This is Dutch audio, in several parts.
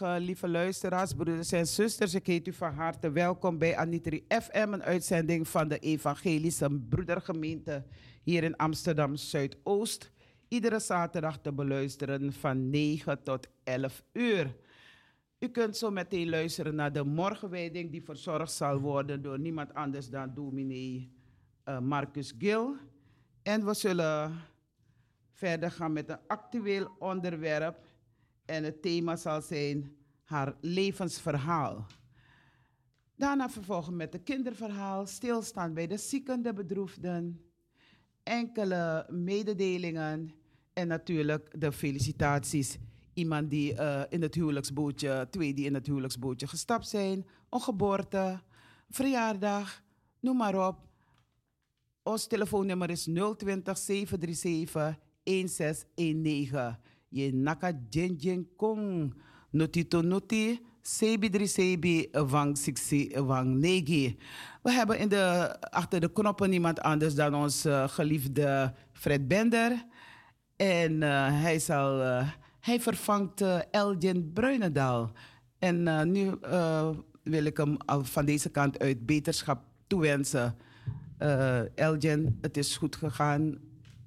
lieve luisteraars, broeders en zusters. Ik heet u van harte welkom bij Anitri FM, een uitzending van de Evangelische Broedergemeente hier in Amsterdam Zuidoost. Iedere zaterdag te beluisteren van 9 tot 11 uur. U kunt zo meteen luisteren naar de morgenwijding die verzorgd zal worden door niemand anders dan dominee uh, Marcus Gil. En we zullen verder gaan met een actueel onderwerp. En het thema zal zijn haar levensverhaal. Daarna vervolgen met het kinderverhaal, stilstaan bij de zieken, de bedroefden, enkele mededelingen en natuurlijk de felicitaties. Iemand die uh, in het huwelijksbootje, twee die in het huwelijksbootje gestapt zijn, een geboorte, verjaardag, noem maar op. Ons telefoonnummer is 020 737 1619. Je jen kong. Noti. Sebi drie sebi. We hebben in de, achter de knoppen niemand anders dan ons uh, geliefde Fred Bender. En uh, hij, zal, uh, hij vervangt Elgin Bruinendaal. En nu wil ik hem van deze kant uit beterschap toewensen. Elgin, het is goed gegaan.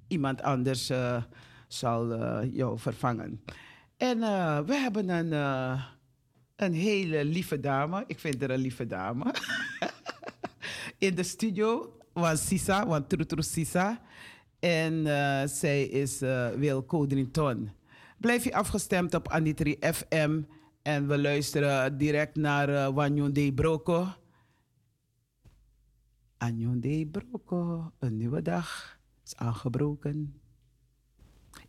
Iemand anders zal uh, jou vervangen. En uh, we hebben een, uh, een hele lieve dame. Ik vind haar een lieve dame. In de studio was Sisa, want Trutru Sisa. En zij is Wil Codrington. Blijf je afgestemd op Anitri FM. En we luisteren direct naar uh, Wanyonde Broko. Anyonde Broko, een nieuwe dag is aangebroken.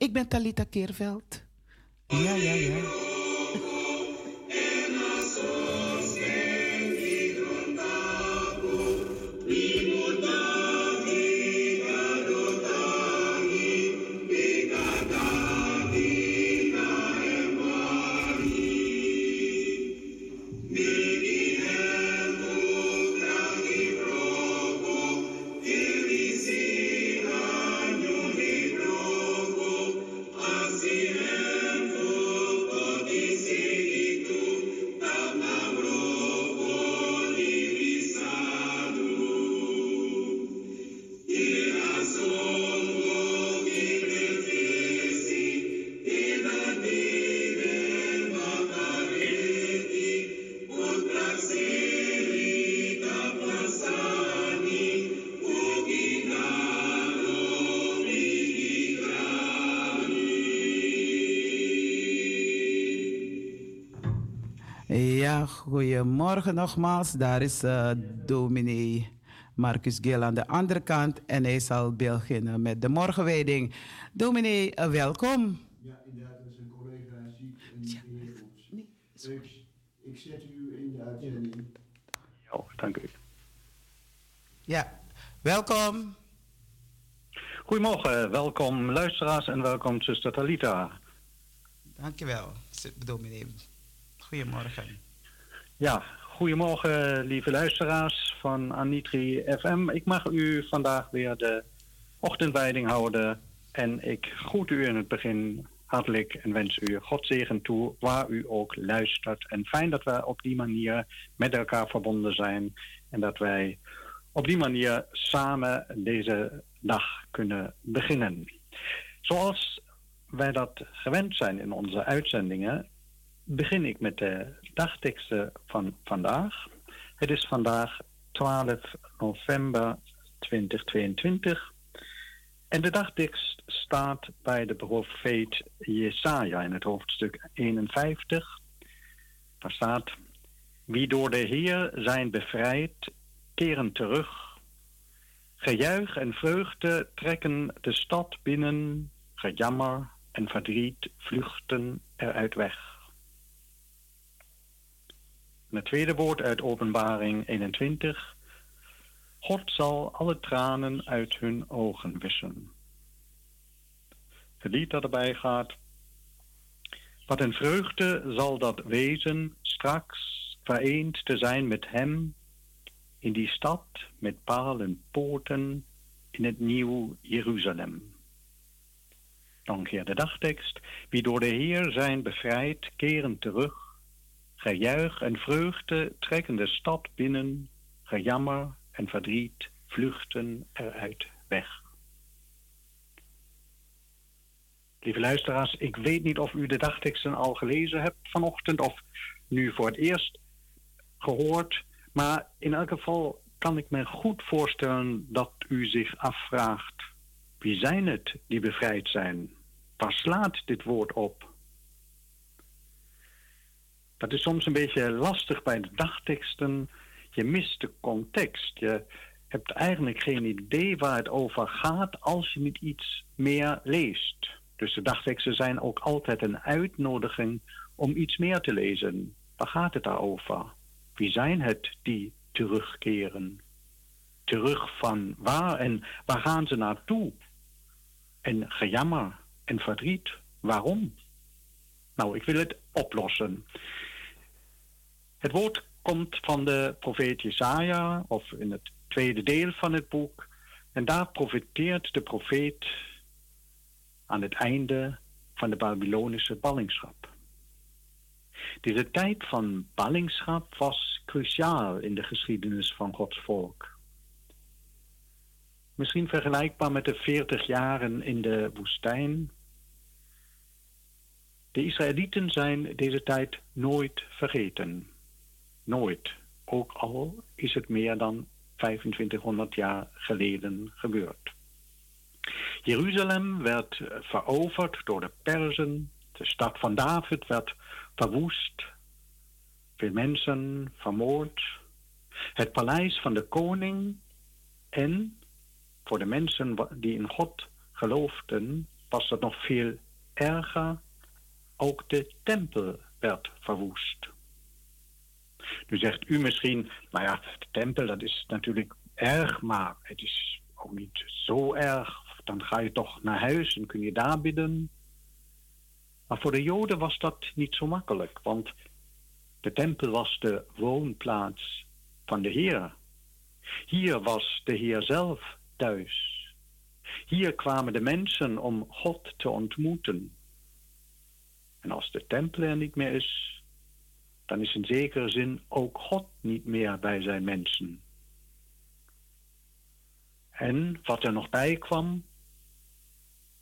Ik ben Talita Keerveld. Ja, ja, ja. Goedemorgen nogmaals. Daar is uh, dominee Marcus Gil aan de andere kant en hij zal beginnen met de morgenwijding. Dominee, uh, welkom. Ja, inderdaad, dat is een collega ziek en ja. nee, ik, ik zet u in de uitzending. Ja, dank u. Ja, welkom. Goedemorgen, welkom luisteraars en welkom zuster Talita. Dankjewel, dominee. Goedemorgen. Ja, goedemorgen lieve luisteraars van Anitri FM. Ik mag u vandaag weer de ochtendwijding houden. En ik groet u in het begin hartelijk en wens u God zegen toe waar u ook luistert. En fijn dat we op die manier met elkaar verbonden zijn. En dat wij op die manier samen deze dag kunnen beginnen. Zoals wij dat gewend zijn in onze uitzendingen, begin ik met de dagteksten van vandaag. Het is vandaag 12 november 2022. En de dagtekst staat bij de profeet Jesaja in het hoofdstuk 51. Daar staat: Wie door de Heer zijn bevrijd, keren terug. Gejuich en vreugde trekken de stad binnen, gejammer en verdriet vluchten eruit weg het tweede woord uit Openbaring 21. God zal alle tranen uit hun ogen wissen. Het lied dat erbij gaat. Wat een vreugde zal dat wezen straks vereend te zijn met hem in die stad met palen poorten in het nieuw Jeruzalem. Een keer de dagtekst. Wie door de Heer zijn bevrijd, keren terug. Gejuich en vreugde trekken de stad binnen. Gejammer en verdriet vluchten eruit weg. Lieve luisteraars, ik weet niet of u de dagteksten al gelezen hebt vanochtend of nu voor het eerst gehoord. Maar in elk geval kan ik me goed voorstellen dat u zich afvraagt: wie zijn het die bevrijd zijn? Waar slaat dit woord op? Dat is soms een beetje lastig bij de dagteksten. Je mist de context. Je hebt eigenlijk geen idee waar het over gaat als je niet iets meer leest. Dus de dagteksten zijn ook altijd een uitnodiging om iets meer te lezen. Waar gaat het daarover? Wie zijn het die terugkeren? Terug van waar en waar gaan ze naartoe? En gejammer en verdriet, waarom? Nou, ik wil het oplossen. Het woord komt van de profeet Jesaja, of in het tweede deel van het boek. En daar profeteert de profeet aan het einde van de Babylonische ballingschap. Deze tijd van ballingschap was cruciaal in de geschiedenis van Gods volk. Misschien vergelijkbaar met de 40 jaren in de woestijn. De Israëlieten zijn deze tijd nooit vergeten. Nooit. Ook al is het meer dan 2500 jaar geleden gebeurd. Jeruzalem werd veroverd door de Perzen. De stad van David werd verwoest. Veel mensen vermoord. Het paleis van de koning en voor de mensen die in God geloofden was dat nog veel erger. Ook de tempel werd verwoest. Nu zegt u misschien, nou ja, de tempel dat is natuurlijk erg, maar het is ook niet zo erg. Dan ga je toch naar huis en kun je daar bidden. Maar voor de Joden was dat niet zo makkelijk, want de tempel was de woonplaats van de Heer. Hier was de Heer zelf thuis. Hier kwamen de mensen om God te ontmoeten. En als de tempel er niet meer is, dan is in zekere zin ook God niet meer bij zijn mensen. En wat er nog bij kwam,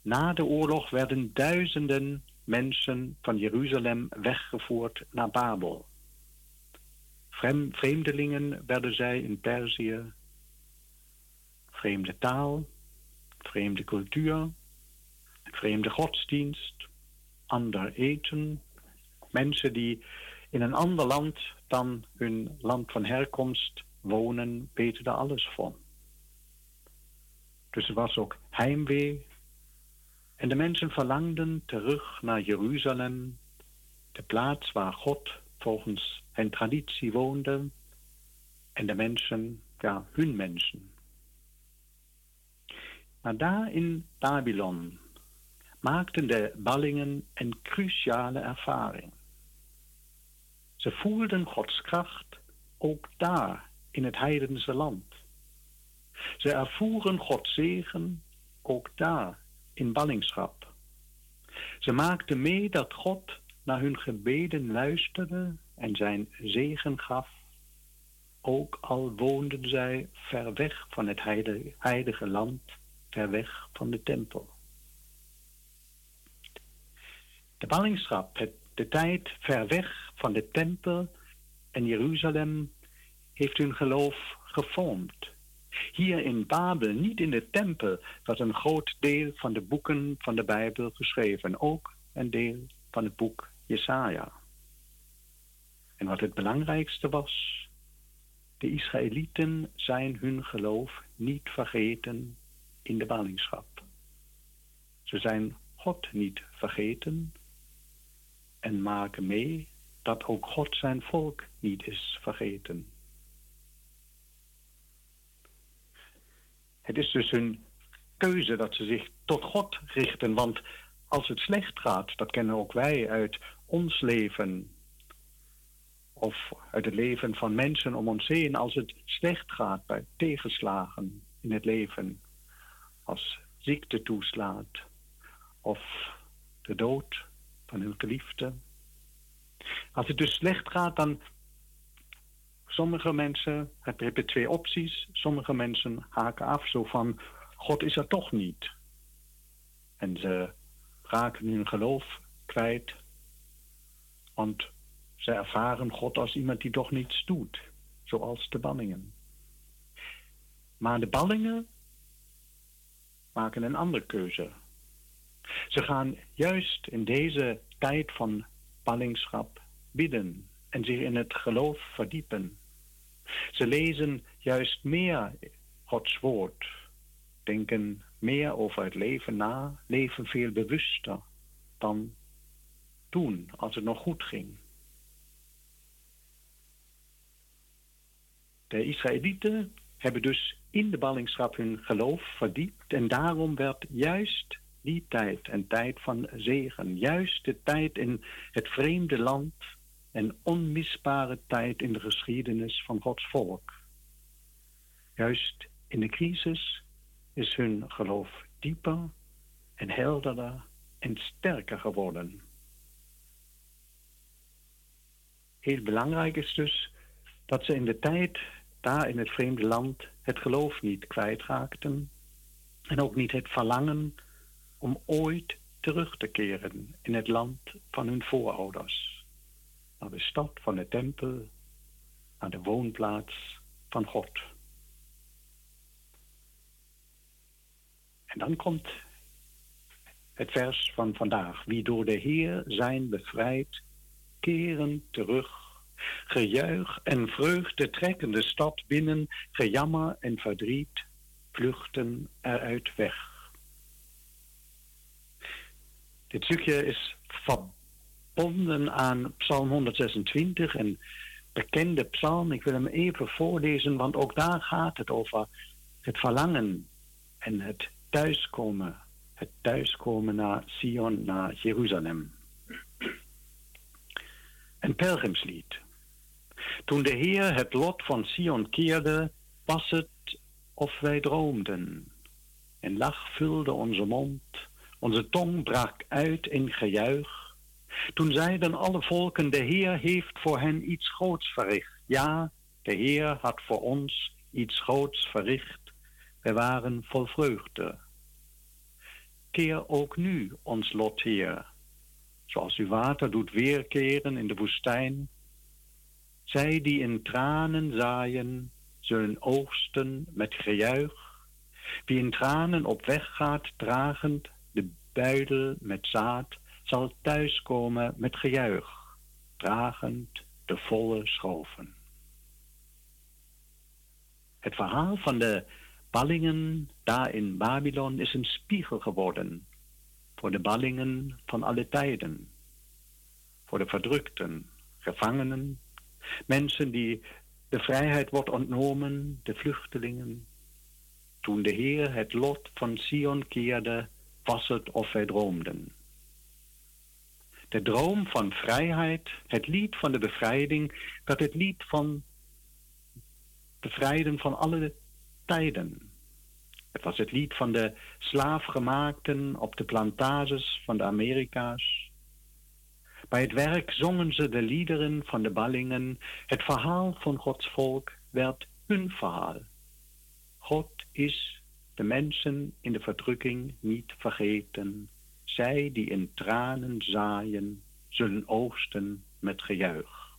na de oorlog werden duizenden mensen van Jeruzalem weggevoerd naar Babel. Vreemdelingen werden zij in Perzië. Vreemde taal, vreemde cultuur, vreemde godsdienst, ander eten. Mensen die in een ander land dan hun land van herkomst wonen, weten er alles van. Dus er was ook heimwee. En de mensen verlangden terug naar Jeruzalem, de plaats waar God volgens hun traditie woonde en de mensen, ja, hun mensen. Maar daar in Babylon maakten de ballingen een cruciale ervaring. Ze voelden Gods kracht ook daar in het heidense land. Ze ervoeren Gods zegen ook daar in ballingschap. Ze maakten mee dat God naar hun gebeden luisterde en zijn zegen gaf, ook al woonden zij ver weg van het heilige land, ver weg van de tempel. De ballingschap, de tijd ver weg van de tempel en Jeruzalem, heeft hun geloof gevormd hier in Babel, niet in de tempel, was een groot deel van de boeken van de Bijbel geschreven. Ook een deel van het boek Jesaja. En wat het belangrijkste was, de Israëlieten zijn hun geloof niet vergeten in de ballingschap. Ze zijn God niet vergeten en maken mee dat ook God zijn volk niet is vergeten. Het is dus hun keuze dat ze zich tot God richten. Want als het slecht gaat, dat kennen ook wij uit ons leven. Of uit het leven van mensen om ons heen. Als het slecht gaat bij tegenslagen in het leven. Als ziekte toeslaat. of de dood van hun geliefde. Als het dus slecht gaat, dan sommige mensen hebben twee opties. Sommige mensen haken af zo van God is er toch niet. En ze raken hun geloof kwijt. Want ze ervaren God als iemand die toch niets doet. Zoals de ballingen. Maar de ballingen maken een andere keuze. Ze gaan juist in deze tijd van ballingschap bidden en zich in het geloof verdiepen. Ze lezen juist meer Gods woord, denken meer over het leven na, leven veel bewuster dan toen, als het nog goed ging. De Israëlieten hebben dus in de ballingschap hun geloof verdiept en daarom werd juist die tijd een tijd van zegen, juist de tijd in het vreemde land een onmisbare tijd in de geschiedenis van Gods volk. Juist in de crisis is hun geloof dieper en helderder en sterker geworden. Heel belangrijk is dus dat ze in de tijd daar in het vreemde land het geloof niet kwijtraakten en ook niet het verlangen om ooit terug te keren in het land van hun voorouders, naar de stad van de tempel, naar de woonplaats van God. En dan komt het vers van vandaag. Wie door de Heer zijn bevrijd, keren terug. Gejuich en vreugde trekken de stad binnen, gejammer en verdriet vluchten eruit weg. Dit stukje is verbonden aan Psalm 126, een bekende psalm. Ik wil hem even voorlezen, want ook daar gaat het over het verlangen en het thuiskomen. Het thuiskomen naar Sion, naar Jeruzalem. Een pelgrimslied. Toen de Heer het lot van Sion keerde, was het of wij droomden. En lach vulde onze mond, onze tong brak uit in gejuich. Toen zeiden alle volken, de Heer heeft voor hen iets groots verricht. Ja, de Heer had voor ons iets groots verricht. Wij waren vol vreugde. Keer ook nu ons lot, Heer, zoals uw water doet weerkeren in de woestijn. Zij die in tranen zaaien, zullen oogsten met gejuich. Wie in tranen op weg gaat, dragend buidel met zaad, zal thuiskomen met gejuich, dragend de volle schoven. Het verhaal van de ballingen daar in Babylon is een spiegel geworden voor de ballingen van alle tijden, voor de verdrukten, gevangenen, mensen die de vrijheid wordt ontnomen, de vluchtelingen. Toen de Heer het lot van Sion keerde, was het of wij droomden. De droom van vrijheid, het lied van de bevrijding, werd het lied van bevrijden van alle tijden. Het was het lied van de slaafgemaakten op de plantages van de Amerika's. Bij het werk zongen ze de liederen van de ballingen. Het verhaal van Gods volk werd hun verhaal. God is de mensen in de verdrukking niet vergeten. Zij die in tranen zaaien, zullen oogsten met gejuich.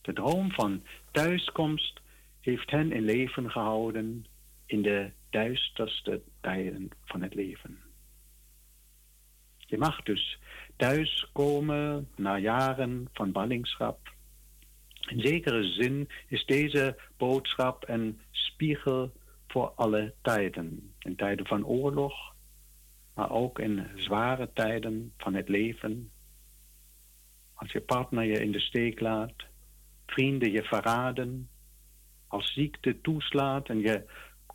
De droom van thuiskomst heeft hen in leven gehouden in de duisterste tijden van het leven. Je mag dus thuiskomen na jaren van ballingschap. In zekere zin is deze boodschap een spiegel voor alle tijden. In tijden van oorlog, maar ook in zware tijden van het leven. Als je partner je in de steek laat, vrienden je verraden, als ziekte toeslaat en je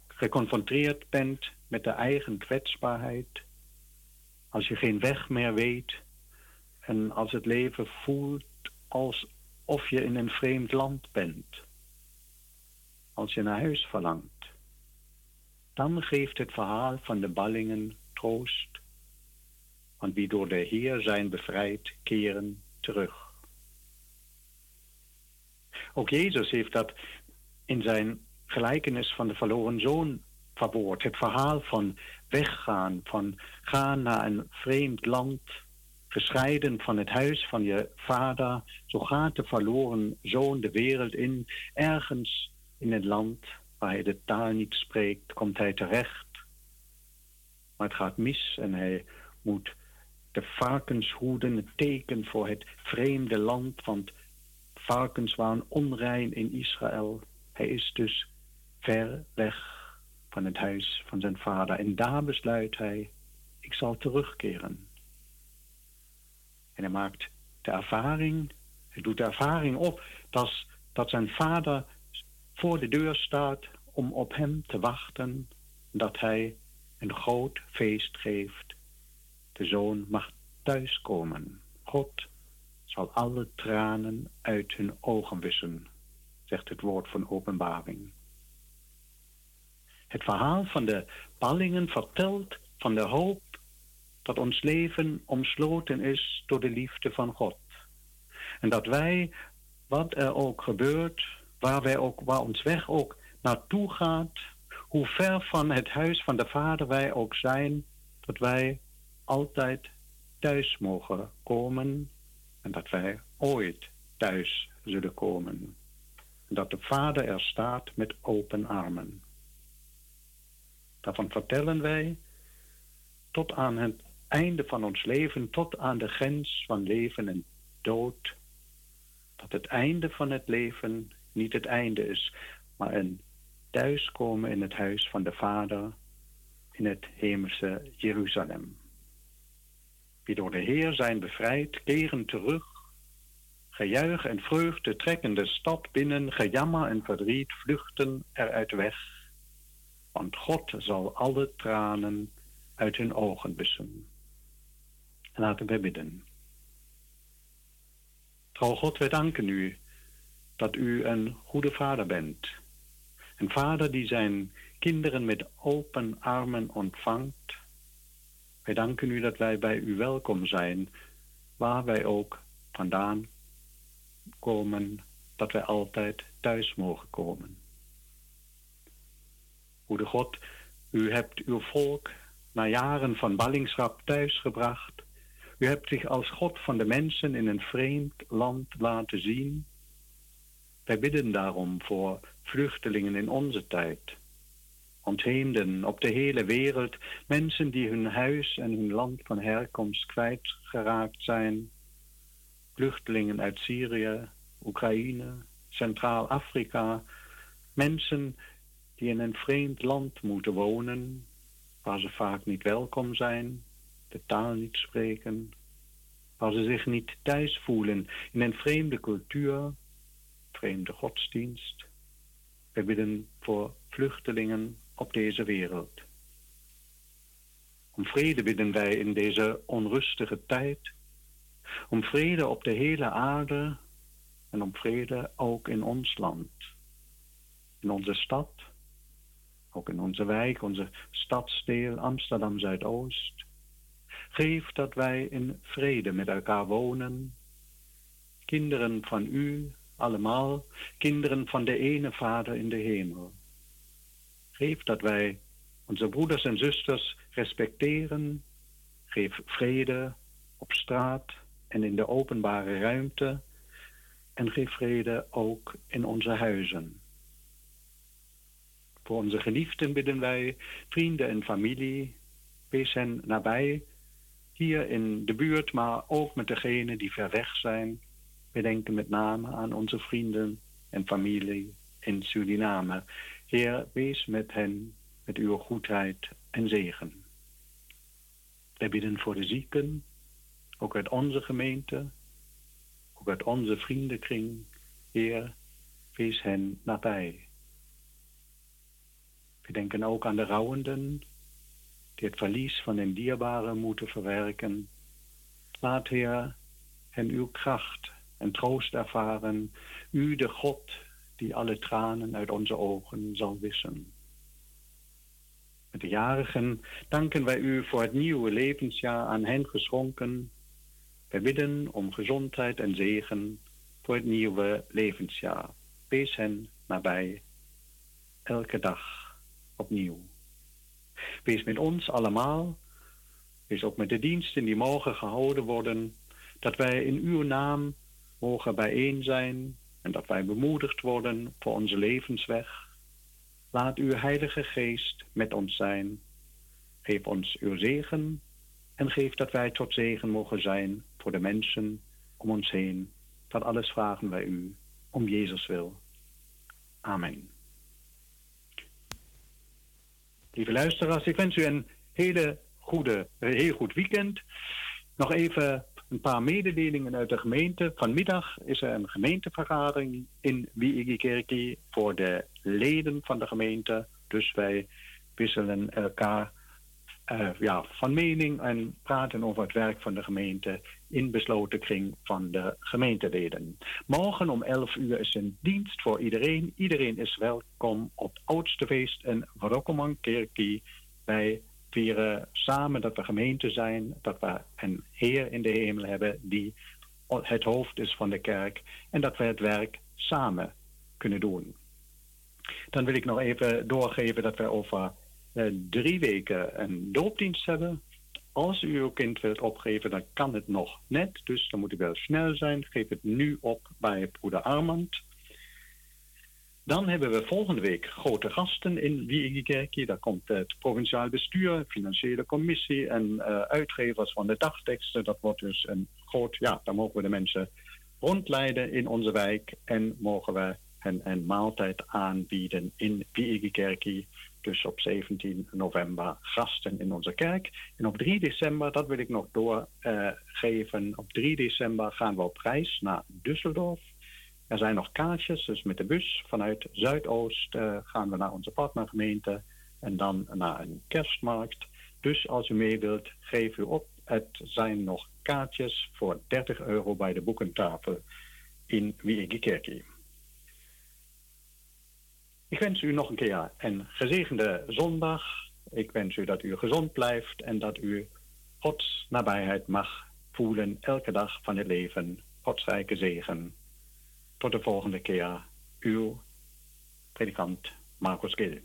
geconfronteerd bent met de eigen kwetsbaarheid, als je geen weg meer weet en als het leven voelt alsof je in een vreemd land bent, als je naar huis verlangt, dan geeft het verhaal van de ballingen troost Want wie door de Heer zijn bevrijd, keren terug. Ook Jezus heeft dat in zijn gelijkenis van de verloren zoon verwoord. Het verhaal van weggaan, van gaan naar een vreemd land, gescheiden van het huis van je vader. Zo gaat de verloren zoon de wereld in, ergens in het land waar hij de taal niet spreekt, komt hij terecht. Maar het gaat mis en hij moet de varkens hoeden, het teken voor het vreemde land, want varkens waren onrein in Israël. Hij is dus ver weg van het huis van zijn vader. En daar besluit hij, ik zal terugkeren. En hij maakt de ervaring, hij doet de ervaring op dat, dat zijn vader voor de deur staat om op hem te wachten, dat hij een groot feest geeft. De zoon mag thuiskomen. God zal alle tranen uit hun ogen wissen, zegt het woord van openbaring. Het verhaal van de ballingen vertelt van de hoop dat ons leven omsloten is door de liefde van God. En dat wij, wat er ook gebeurt, waar, wij ook, waar ons weg ook naartoe gaat, hoe ver van het huis van de Vader wij ook zijn, dat wij altijd thuis mogen komen en dat wij ooit thuis zullen komen. En dat de Vader er staat met open armen. Daarvan vertellen wij tot aan het einde van ons leven, tot aan de grens van leven en dood, dat het einde van het leven niet het einde is, maar een thuiskomen in het huis van de Vader in het hemelse Jeruzalem. Wie door de Heer zijn bevrijd, keren terug, gejuich en vreugde trekken de stad binnen, gejammer en verdriet vluchten eruit weg want God zal alle tranen uit hun ogen wissen. Laten wij bidden. Trouw God, wij danken u dat u een goede vader bent. Een vader die zijn kinderen met open armen ontvangt. Wij danken u dat wij bij u welkom zijn, waar wij ook vandaan komen, dat wij altijd thuis mogen komen. Goede God, u hebt uw volk na jaren van ballingschap thuisgebracht. U hebt zich als God van de mensen in een vreemd land laten zien. Wij bidden daarom voor vluchtelingen in onze tijd. Ontheemden op de hele wereld, mensen die hun huis en hun land van herkomst kwijtgeraakt zijn. Vluchtelingen uit Syrië, Oekraïne, Centraal-Afrika, mensen die in een vreemd land moeten wonen, waar ze vaak niet welkom zijn, de taal niet spreken, waar ze zich niet thuis voelen in een vreemde cultuur, vreemde godsdienst. We bidden voor vluchtelingen op deze wereld. Om vrede bidden wij in deze onrustige tijd, om vrede op de hele aarde en om vrede ook in ons land, in onze stad ook in onze wijk, onze stadsdeel Amsterdam Zuidoost. Geef dat wij in vrede met elkaar wonen. Kinderen van u, allemaal, kinderen van de ene Vader in de hemel. Geef dat wij onze broeders en zusters respecteren. Geef vrede op straat en in de openbare ruimte. En geef vrede ook in onze huizen. Voor onze geliefden bidden wij, vrienden en familie, wees hen nabij, hier in de buurt, maar ook met degenen die ver weg zijn. We denken met name aan onze vrienden en familie in Suriname. Heer, wees met hen met uw goedheid en zegen. Wij bidden voor de zieken, ook uit onze gemeente, ook uit onze vriendenkring. Heer, wees hen nabij. We denken ook aan de rouwenden, die het verlies van een dierbare moeten verwerken. Laat, Heer, hen uw kracht en troost ervaren, u de God die alle tranen uit onze ogen zal wissen. Met de jarigen danken wij u voor het nieuwe levensjaar aan hen geschonken. Wij bidden om gezondheid en zegen voor het nieuwe levensjaar. Wees hen nabij, elke dag opnieuw. Wees met ons allemaal, wees ook met de diensten die mogen gehouden worden, dat wij in uw naam mogen bijeen zijn en dat wij bemoedigd worden voor onze levensweg. Laat uw Heilige Geest met ons zijn. Geef ons uw zegen en geef dat wij tot zegen mogen zijn voor de mensen om ons heen. Dat alles vragen wij u om Jezus wil. Amen. Lieve luisteraars, ik wens u een hele goede, heel goed weekend. Nog even een paar mededelingen uit de gemeente. Vanmiddag is er een gemeentevergadering in Wiegikerkie voor de leden van de gemeente. Dus wij wisselen elkaar uh, ja, van mening en praten over het werk van de gemeente in besloten kring van de gemeenteleden. Morgen om 11 uur is een dienst voor iedereen. Iedereen is welkom op oudste feest in Vrokkemankerkie. Wij vieren samen dat we gemeente zijn, dat we een Heer in de hemel hebben die het hoofd is van de kerk en dat we het werk samen kunnen doen. Dan wil ik nog even doorgeven dat we over uh, drie weken een doopdienst hebben. Als u uw kind wilt opgeven, dan kan het nog net. Dus dan moet u wel snel zijn. Geef het nu op bij broeder Armand. Dan hebben we volgende week grote gasten in Wiegekerkie. Daar komt het provinciaal bestuur, financiële commissie en uh, uitgevers van de dagteksten. Dat wordt dus een groot, ja, dan mogen we de mensen rondleiden in onze wijk en mogen we hen een maaltijd aanbieden in Wiegekerkie. Dus op 17 november gasten in onze kerk. En op 3 december, dat wil ik nog doorgeven, op 3 december gaan we op reis naar Düsseldorf. Er zijn nog kaartjes, dus met de bus vanuit Zuidoost uh, gaan we naar onze partnergemeente en dan naar een kerstmarkt. Dus als u mee wilt, geef u op. Het zijn nog kaartjes voor 30 euro bij de boekentafel in Wiegekerkie. Ik wens u nog een keer een gezegende zondag. Ik wens u dat u gezond blijft en dat u Gods nabijheid mag voelen elke dag van het leven. Gods rijke zegen. Tot de volgende keer. Uw predikant Marcus Gil.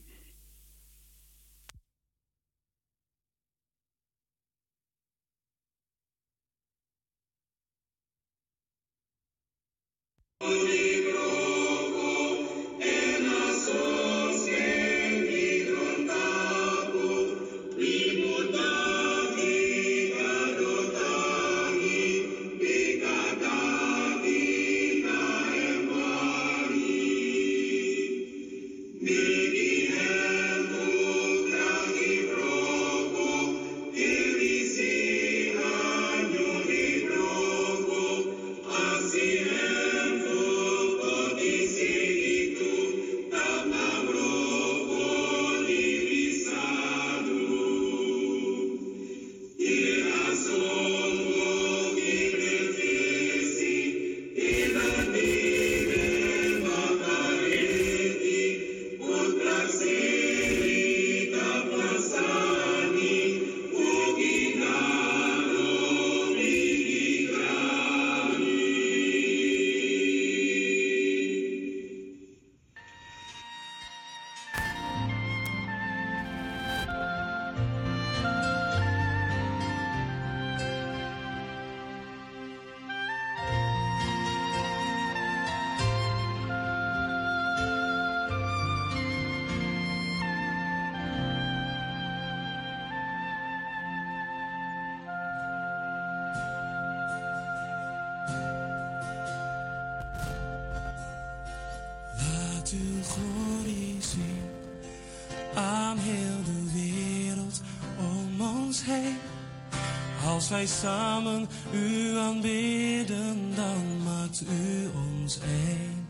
Wij samen u aanbidden, dan maakt u ons één.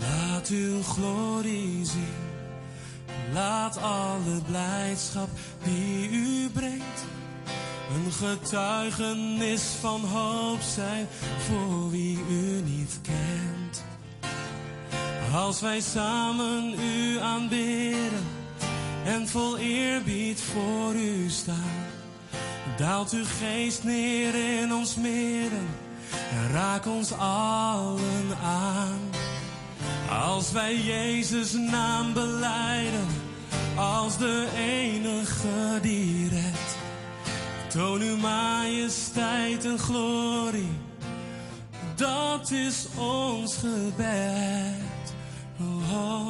Laat uw glorie zien. Laat alle blijdschap die u brengt een getuigenis van hoop zijn voor wie u niet kent. Als wij samen u aanbidden en vol eerbied voor u staan. Daalt uw geest neer in ons midden en raak ons allen aan. Als wij Jezus naam beleiden, als de enige die redt. Toon uw majesteit en glorie, dat is ons gebed. Oh, oh,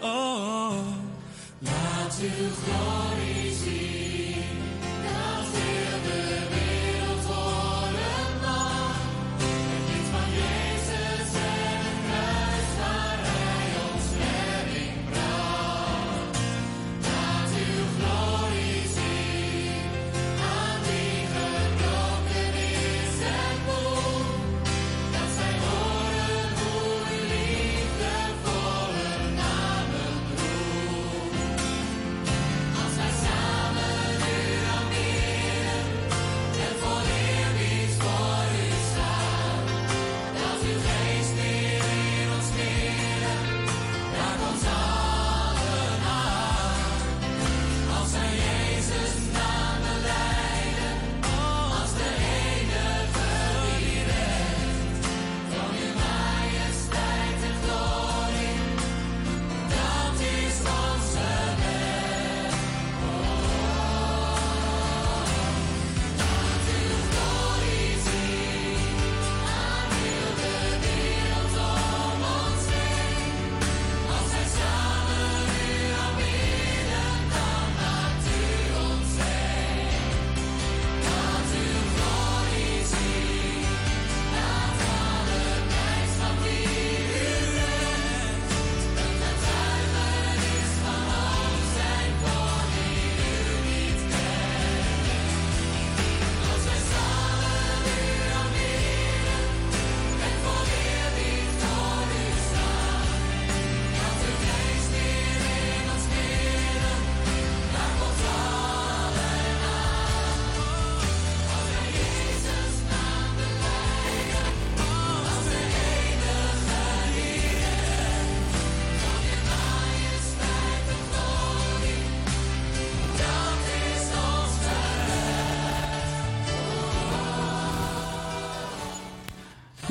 oh. Laat uw glorie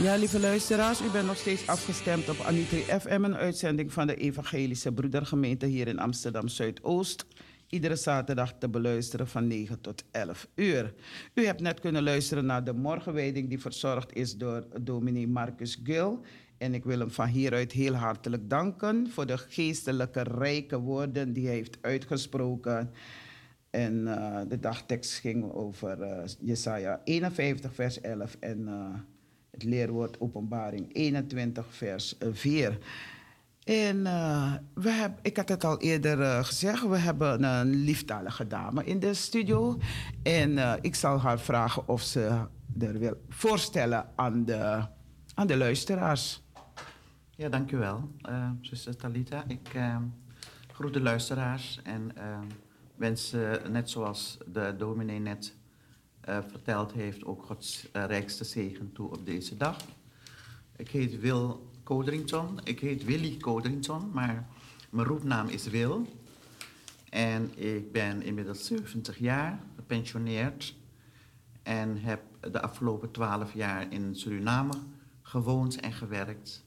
Ja, lieve luisteraars, u bent nog steeds afgestemd op Anitri FM, een uitzending van de Evangelische Broedergemeente hier in Amsterdam Zuidoost. Iedere zaterdag te beluisteren van 9 tot 11 uur. U hebt net kunnen luisteren naar de morgenwijding die verzorgd is door dominee Marcus Gil. En ik wil hem van hieruit heel hartelijk danken voor de geestelijke rijke woorden die hij heeft uitgesproken. En eh, de dagtekst ging over eh, Jesaja 51, vers 11 en eh, leerwoord Openbaring 21, vers eh, 4. En eh, we hebben, ik had het al eerder eh, gezegd, we hebben een lieftalige dame in de studio. En eh, ik zal haar vragen of ze er wil voorstellen aan de, aan de luisteraars. Ja, dank u wel, eh zuster Talita. Ik eh, groet de luisteraars en eh, wens, eh, net zoals de dominee net eh, verteld heeft, ook Gods eh, rijkste zegen toe op deze dag. Ik heet Wil Codrington. Ik heet Willy Codrington, maar mijn roepnaam is Wil. En ik ben inmiddels 70 jaar, gepensioneerd. En heb de afgelopen 12 jaar in Suriname gewoond en gewerkt.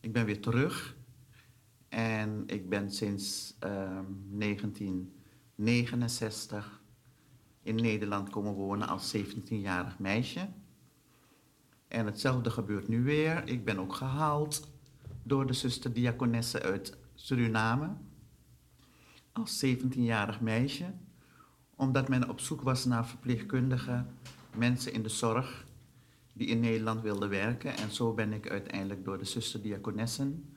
Ik ben weer terug. En ik ben sinds ehm, 1969 in Nederland komen wonen als 17-jarig meisje. En hetzelfde gebeurt nu weer. Ik ben ook gehaald door de zuster diakonesse uit Suriname als 17-jarig meisje, omdat men op zoek was naar verpleegkundigen, mensen in de zorg die in Nederland wilden werken. En zo ben ik uiteindelijk door de zuster diakonessen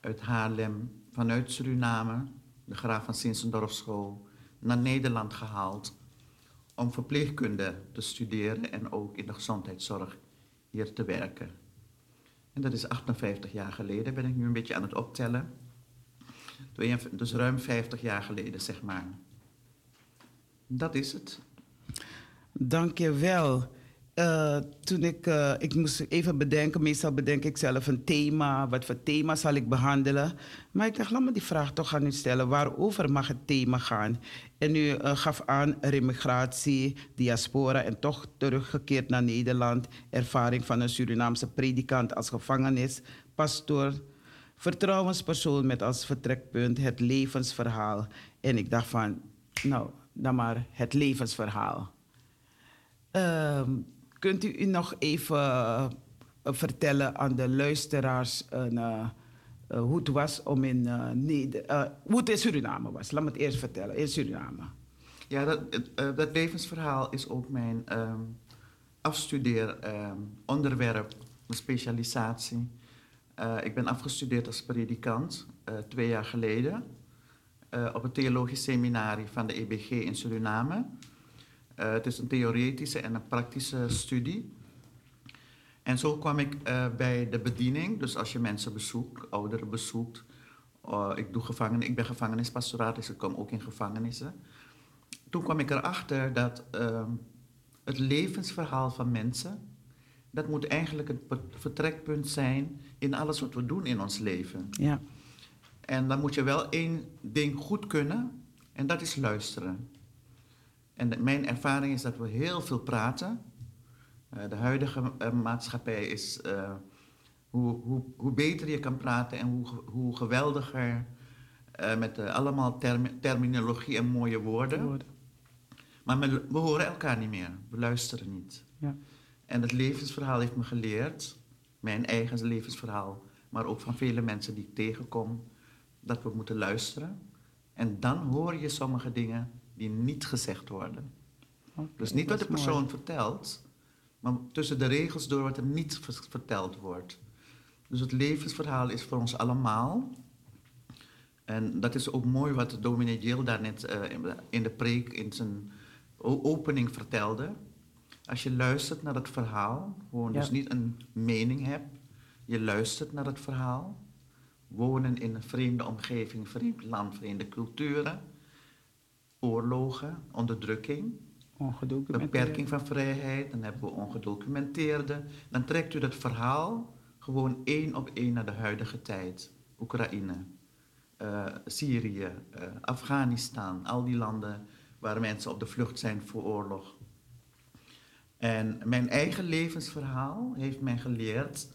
uit Haarlem vanuit Suriname, de graaf van Sinsendorfschool, naar Nederland gehaald om verpleegkunde te studeren en ook in de gezondheidszorg hier te werken. En dat is 58 jaar geleden, ben ik nu een beetje aan het optellen. Dus ruim 50 jaar geleden, zeg maar. Dat is het. Dank je wel. Eh, toen ik, eh, ik moest even bedenken, meestal bedenk ik zelf een thema, wat voor thema zal ik behandelen. Maar ik dacht, laat me die vraag toch gaan stellen, waarover mag het thema gaan? En u eh, gaf aan remigratie, diaspora en toch teruggekeerd naar Nederland, ervaring van een Surinaamse predikant als gevangenis, pastoor, vertrouwenspersoon met als vertrekpunt het levensverhaal. En ik dacht van, nou, dan maar het levensverhaal. Ehm, kunt u nog even eh, vertellen aan de luisteraars eh, eh, hoe het was om in hoe het in Suriname was? Laat me het eerst vertellen, in Suriname. Ja, dat, dat levensverhaal is ook mijn ehm afstudeeronderwerp, mijn specialisatie. Ik ben afgestudeerd als predikant twee jaar geleden op het theologisch seminarie van de EBG in Suriname. Eh, het is een theoretische en een praktische studie. En zo kwam ik eh, bij de bediening, dus als je mensen bezoekt, ouderen bezoekt. eh, ik, doe gevangen, ik ben gevangenispastoraat, dus ik kom ook in gevangenissen. Toen kwam ik erachter dat ehm, het levensverhaal van mensen, dat moet eigenlijk het vertrekpunt zijn in alles wat we doen in ons leven. Ja, En dan moet je wel één ding goed kunnen, en dat is luisteren. En de- mijn ervaring is dat we heel veel praten. Eh, de huidige eh, maatschappij is eh, hoe, hoe, hoe beter je kan praten en hoe, hoe geweldiger met allemaal termi- terminologie en mooie woorden. woorden. Maar we, we horen elkaar niet meer, we luisteren niet. Ja. En het levensverhaal heeft me geleerd, mijn eigen levensverhaal, maar ook van vele mensen die ik tegenkom, dat we moeten luisteren. En dan hoor je sommige dingen die niet gezegd worden. Dus niet wat de persoon mooi. vertelt, maar tussen de regels door wat er niet ver- verteld wordt. Dus het levensverhaal is voor ons allemaal. En dat is ook mooi wat dominee Jill daarnet eh, in de- preek, in zijn opening vertelde. Als je luistert naar het verhaal, gewoon Ja. dus niet een mening hebt, je luistert naar het verhaal. Wonen in een vreemde omgeving, vreemd land, vreemde culturen, oorlogen, onderdrukking, beperking van vrijheid, dan hebben we ongedocumenteerde. Dan trekt u dat verhaal gewoon één op één naar de huidige tijd. Oekraïne, eh, Syrië, eh, Afghanistan, al die landen waar mensen op de vlucht zijn voor oorlog. En mijn eigen levensverhaal heeft mij geleerd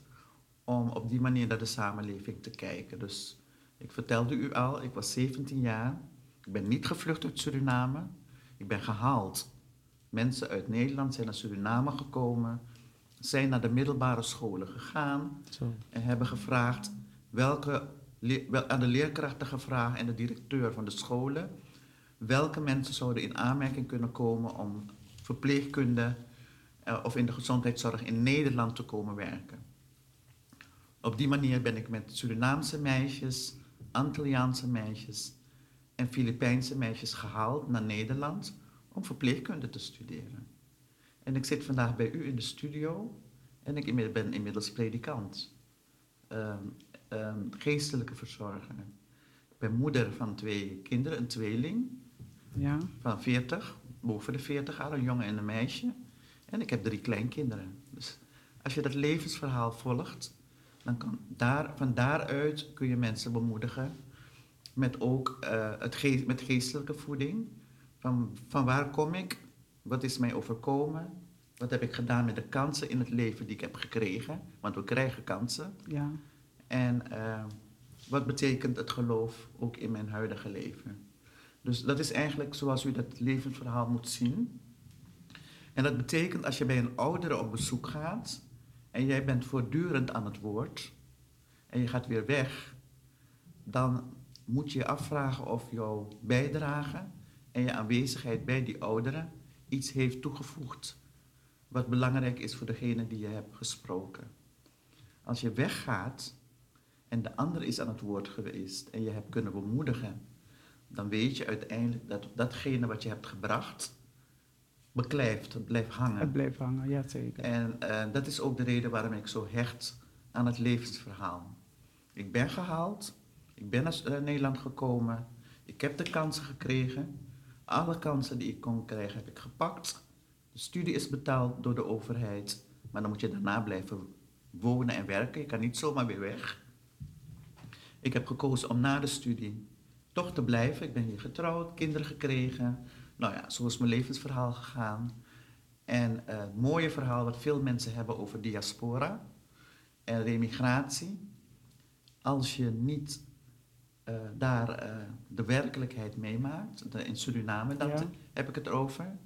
om op die manier naar de samenleving te kijken. Dus ik vertelde u al, ik was 17 jaar. Ik ben niet gevlucht uit Suriname. Ik ben gehaald. Mensen uit Nederland zijn naar Suriname gekomen, zijn naar de middelbare scholen gegaan Zo. en hebben gevraagd welke, wel, aan de leerkrachten gevraagd en de directeur van de scholen welke mensen zouden in aanmerking kunnen komen om verpleegkunde eh, of in de gezondheidszorg in Nederland te komen werken. Op die manier ben ik met Surinaamse meisjes, Antilliaanse meisjes en Filipijnse meisjes gehaald naar Nederland om verpleegkunde te studeren. En ik zit vandaag bij u in de studio en ik ben inmiddels predikant, Ehm, ehm, geestelijke verzorger. Ik ben moeder van twee kinderen, een tweeling Ja, van 40, boven de 40 jaar, een jongen en een meisje. En ik heb drie kleinkinderen. Dus als je dat levensverhaal volgt, dan kan daar, van daaruit kun je mensen bemoedigen met ook eh, het geest, met geestelijke voeding. Van, van waar kom ik? Wat is mij overkomen? Wat heb ik gedaan met de kansen in het leven die ik heb gekregen? Want we krijgen kansen. ja. En eh, wat betekent het geloof ook in mijn huidige leven? Dus dat is eigenlijk zoals u dat levensverhaal moet zien. En dat betekent als je bij een oudere op bezoek gaat en jij bent voortdurend aan het woord en je gaat weer weg, dan moet je je afvragen of jouw bijdrage en je aanwezigheid bij die ouderen iets heeft toegevoegd wat belangrijk is voor degene die je hebt gesproken. Als je weggaat en de ander is aan het woord geweest en je hebt kunnen bemoedigen, dan weet je uiteindelijk dat datgene wat je hebt gebracht beklijft, het blijft hangen. Het blijft hangen, ja zeker. En eh, dat is ook de reden waarom ik zo hecht aan het levensverhaal. Ik ben gehaald, ik ben naar eh, Nederland gekomen, ik heb de kansen gekregen. Alle kansen die ik kon krijgen heb ik gepakt. De studie is betaald door de overheid, maar dan moet je daarna blijven wonen en werken. Je kan niet zomaar weer weg. Ik heb gekozen om na de studie toch te blijven. Ik ben hier getrouwd, kinderen gekregen. Nou ja, zo is mijn levensverhaal gegaan. En eh, het mooie verhaal wat veel mensen hebben over diaspora en remigratie. Als je niet eh, daar eh, de werkelijkheid meemaakt, de- in Suriname, dat Ja. heb ik het over.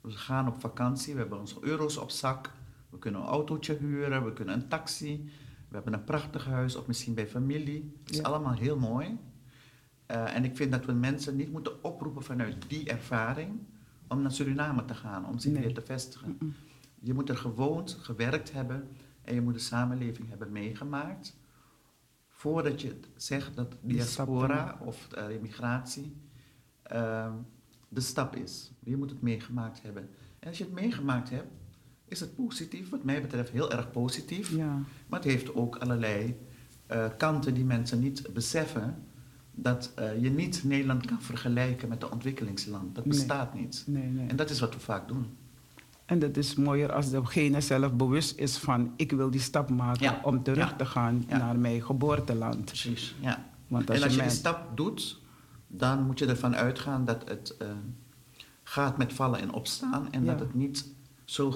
We gaan op vakantie, we hebben onze euro's op zak. We kunnen een autootje huren, we kunnen een taxi. We hebben een prachtig huis of misschien bij familie. Het is Ja. allemaal heel mooi. Eh, en ik vind dat we mensen niet moeten oproepen vanuit die ervaring om naar Suriname te gaan, om zich Nee. weer te vestigen. Je moet er gewoond, gewerkt hebben en je moet de samenleving hebben meegemaakt. Voordat je zegt dat diaspora of uh, immigratie ehm, de stap is. Je moet het meegemaakt hebben. En als je het meegemaakt hebt, is het positief, wat mij betreft heel erg positief. Ja, Maar het heeft ook allerlei eh, kanten die mensen niet beseffen. Dat eh, je niet Nederland kan vergelijken met een ontwikkelingsland. Dat Nee. bestaat niet. nee, nee. En dat is wat we vaak doen. En dat is mooier als degene zelf bewust is van ik wil die stap maken Ja, om terug ja, te gaan ja. naar mijn geboorteland. Precies. Ja. Want als en als je je die stap doet, dan moet je ervan uitgaan dat het eh, gaat met vallen en opstaan. En dat het niet zo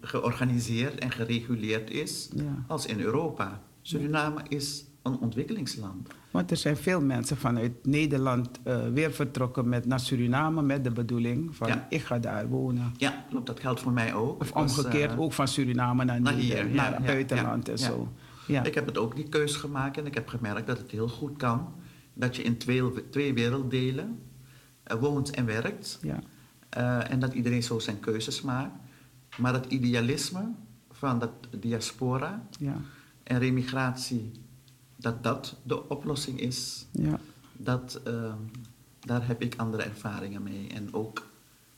georganiseerd en gereguleerd is als in Europa. Suriname is een ontwikkelingsland. Want er zijn veel mensen vanuit Nederland eh, weer vertrokken met, naar Suriname met de bedoeling van Ja. ik ga daar wonen. Ja, klopt. Dat geldt voor mij ook. Of was, omgekeerd eh, ook van Suriname naar, naar Neder- hier, ja, naar ja, het buitenland en zo. Ja. Ik heb het ook die keus gemaakt en ik heb gemerkt dat het heel goed kan. Dat je in twee, twee werelddelen eh, woont en werkt. ja. En dat iedereen zo zijn keuzes maakt. Maar het idealisme van dat diaspora Ja. en remigratie, dat dat de oplossing is, Ja. dat, eh, daar heb ik andere ervaringen mee. En ook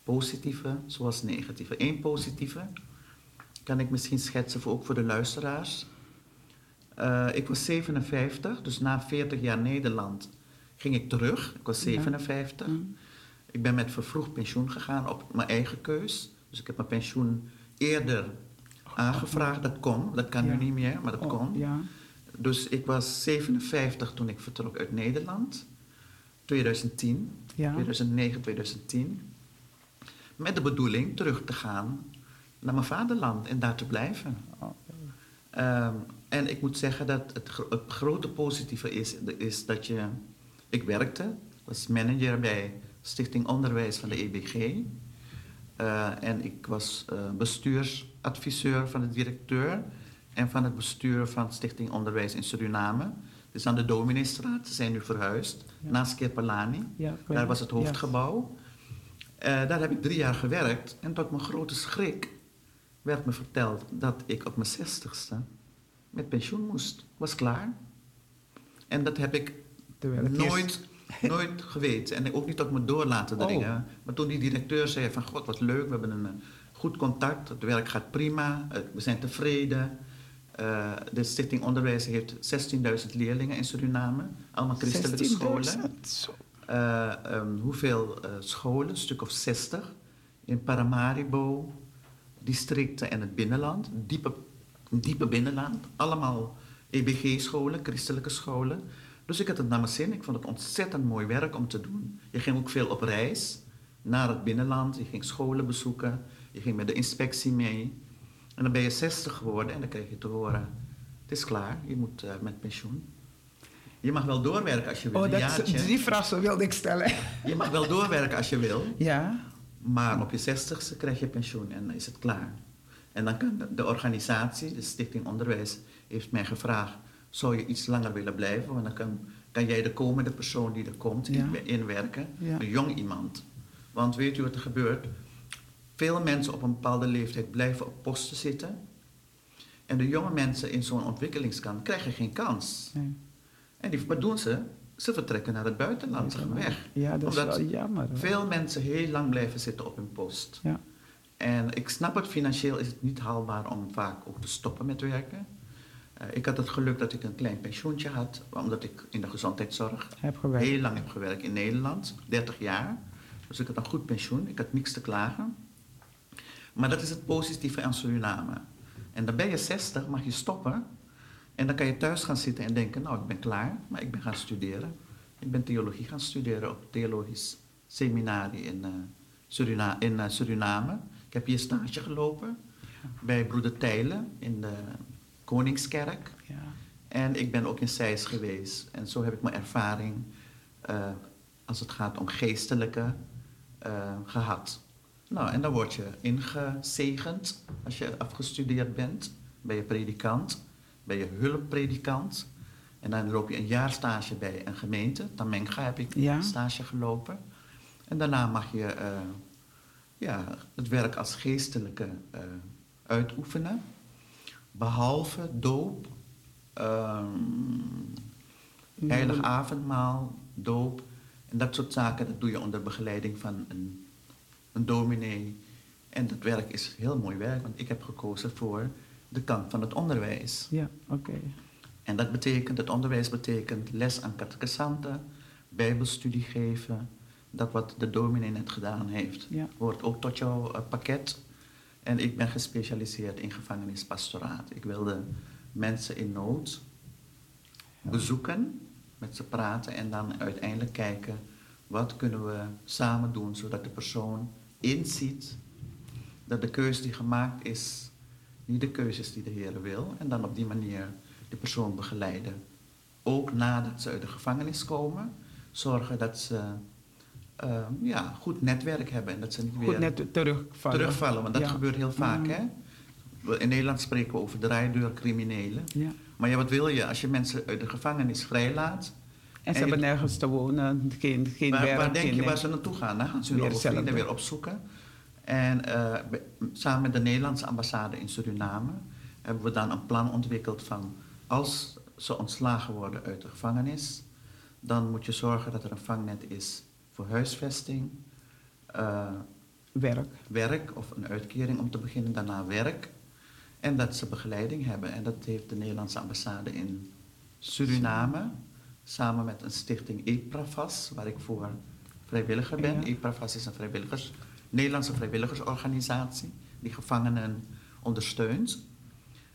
positieve zoals negatieve. Eén positieve kan ik misschien schetsen voor, ook voor de luisteraars. Eh, ik was 57, dus na 40 jaar Nederland ging ik terug. Ik was Ja. 57. Mm. Ik ben met vervroegd pensioen gegaan op mijn eigen keus. Dus ik heb mijn pensioen eerder aangevraagd. Dat kon, dat kan Ja. nu niet meer, maar dat Oh, kon. Ja. Dus ik was 57 toen ik vertrok uit Nederland. 2010, Ja. 2009, 2010. Met de bedoeling terug te gaan naar mijn vaderland en daar te blijven. Ehm, en ik moet zeggen dat het, gro- het grote positieve is, is dat je... Ik werkte, was manager bij Stichting Onderwijs van de EBG. Eh, en ik was eh, bestuursadviseur van de directeur en van het bestuur van Stichting Onderwijs in Suriname. Dus aan de Domineestraat, ze zijn nu verhuisd, Ja. naast Kerpelani. Ja, Daar was het hoofdgebouw. Eh, daar heb ik drie jaar gewerkt en tot mijn grote schrik werd me verteld dat ik op mijn zestigste met pensioen moest. Was klaar. En dat heb ik nooit, nooit geweten en ook niet tot me door laten Oh. dringen. Maar toen die directeur zei van god wat leuk, we hebben een goed contact, het werk gaat prima, we zijn tevreden. Eh, de Stichting Onderwijs heeft 16.000 leerlingen in Suriname, allemaal christelijke 16.000, scholen. Eh, ehm, hoeveel eh, scholen? Een stuk of 60. In Paramaribo, districten en het binnenland. Diepe, diepe binnenland. Allemaal EBG-scholen, christelijke scholen. Dus ik had het naar mijn zin. Ik vond het ontzettend mooi werk om te doen. Je ging ook veel op reis naar het binnenland. Je ging scholen bezoeken. Je ging met de inspectie mee. En dan ben je 60 geworden en dan krijg je te horen... Het is klaar, je moet eh, met pensioen. Je mag wel doorwerken als je wil, Oh, dat, die vraag zo wilde ik stellen. Je mag wel doorwerken als je wil, Ja. maar op je zestigste krijg je pensioen en dan is het klaar. En dan kan de, de organisatie, de Stichting Onderwijs, heeft mij gevraagd: zou je iets langer willen blijven? Want dan kan, kan jij de komende persoon die er komt Ja. in- inwerken, Ja. een jong iemand. Want weet u wat er gebeurt? Veel mensen op een bepaalde leeftijd blijven op posten zitten. En de jonge mensen in zo'n ontwikkelingskant krijgen geen kans. Nee. En die, wat doen ze? Ze vertrekken naar het buitenland, ze gaan weg. Ja, dat is Omdat wel jammer. hoor. Veel mensen heel lang blijven zitten op hun post. Ja. En ik snap het, financieel is het niet haalbaar om vaak ook te stoppen met werken. Eh, ik had het geluk dat ik een klein pensioentje had, omdat ik in de gezondheidszorg heel lang heb gewerkt in Nederland, 30 jaar. Dus ik had een goed pensioen, ik had niks te klagen. Maar dat is het positieve aan Suriname. En dan ben je 60, mag je stoppen. En dan kan je thuis gaan zitten en denken, nou ik ben klaar, maar ik ben gaan studeren. Ik ben theologie gaan studeren op het theologisch seminarie in, eh, Surina in eh, Suriname. Ik heb hier stage gelopen bij broeder Tijlen in de Koningskerk. Ja. En ik ben ook in Zeist geweest. En zo heb ik mijn ervaring eh, als het gaat om geestelijke eh, gehad. Nou, en dan word je ingezegend als je afgestudeerd bent. Ben je predikant, ben je hulppredikant. En dan loop je een jaar stage bij een gemeente. Tamenga heb ik Ja. stage gelopen. En daarna mag je eh, ja, het werk als geestelijke eh, uitoefenen. Behalve doop, ehm, heilig avondmaal, doop en dat soort zaken. Dat doe je onder begeleiding van een, een dominee. En dat werk is heel mooi werk, want ik heb gekozen voor de kant van het onderwijs. Ja, oké. En dat betekent, het onderwijs betekent les aan catechisanten, bijbelstudie geven. Dat wat de dominee net gedaan heeft, Ja. hoort ook tot jouw eh, pakket. En ik ben gespecialiseerd in gevangenispastoraat. Ik wilde mensen in nood bezoeken, met ze praten en dan uiteindelijk kijken wat kunnen we samen doen zodat de persoon inziet dat de keuze die gemaakt is niet de keuze is die de Heer wil. En dan op die manier de persoon begeleiden. Ook nadat ze uit de gevangenis komen, zorgen dat ze eh, ja, goed netwerk hebben en dat ze niet Goed, weer net terugvallen. terugvallen. Want dat Ja. gebeurt heel vaak. Mm. Hè? In Nederland spreken we over draaideurcriminelen. Ja. Maar ja, wat wil je als je mensen uit de gevangenis vrijlaat? En ze hebben nergens te wonen, geen, geen werk. waar denk je waar ze naartoe gaan? Dan gaan ze hun vrienden weer opzoeken. En eh, samen met de Nederlandse ambassade in Suriname hebben we dan een plan ontwikkeld van als ze ontslagen worden uit de gevangenis, dan moet je zorgen dat er een vangnet is voor huisvesting, eh, Werk. werk of een uitkering om te beginnen, daarna werk. En dat ze begeleiding hebben. En dat heeft de Nederlandse ambassade in Suriname, samen met een stichting EPRAFAS, waar ik voor vrijwilliger ben. Ja. EPRAFAS is een vrijwilligers, Nederlandse vrijwilligersorganisatie die gevangenen ondersteunt.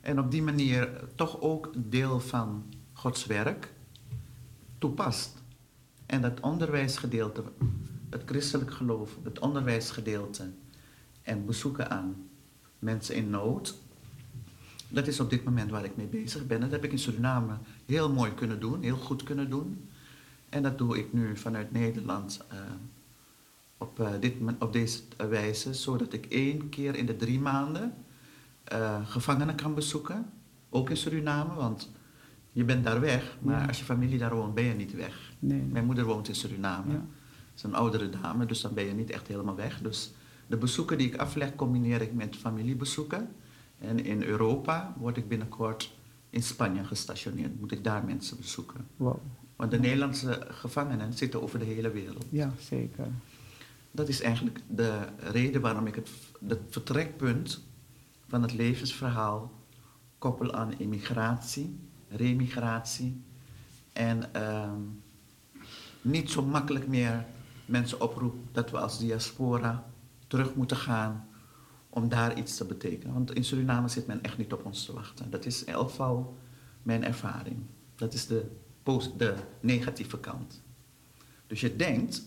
En op die manier toch ook deel van Gods werk toepast. En dat onderwijsgedeelte, het christelijk geloof, het onderwijsgedeelte en bezoeken aan mensen in nood, dat is op dit moment waar ik mee bezig ben. Dat heb ik in Suriname heel mooi kunnen doen, heel goed kunnen doen. En dat doe ik nu vanuit Nederland eh, op, eh, dit, op deze wijze, zodat ik één keer in de drie maanden eh, gevangenen kan bezoeken. Ook in Suriname, want je bent daar weg, maar Ja. als je familie daar woont, ben je niet weg. Nee. nee. Mijn moeder woont in Suriname. Ja. Dat is een oudere dame, dus dan ben je niet echt helemaal weg. Dus de bezoeken die ik afleg, combineer ik met familiebezoeken. En in Europa word ik binnenkort in Spanje gestationeerd. Moet ik daar mensen bezoeken. Wow. Want de Nederlandse gevangenen zitten over de hele wereld. Ja, zeker. Dat is eigenlijk de reden waarom ik het, het vertrekpunt van het levensverhaal koppel aan immigratie, remigratie. En ehm, niet zo makkelijk meer mensen oproep dat we als diaspora terug moeten gaan om daar iets te betekenen. Want in Suriname zit men echt niet op ons te wachten. Dat is in elk geval mijn ervaring. Dat is de, de negatieve kant. Dus je denkt,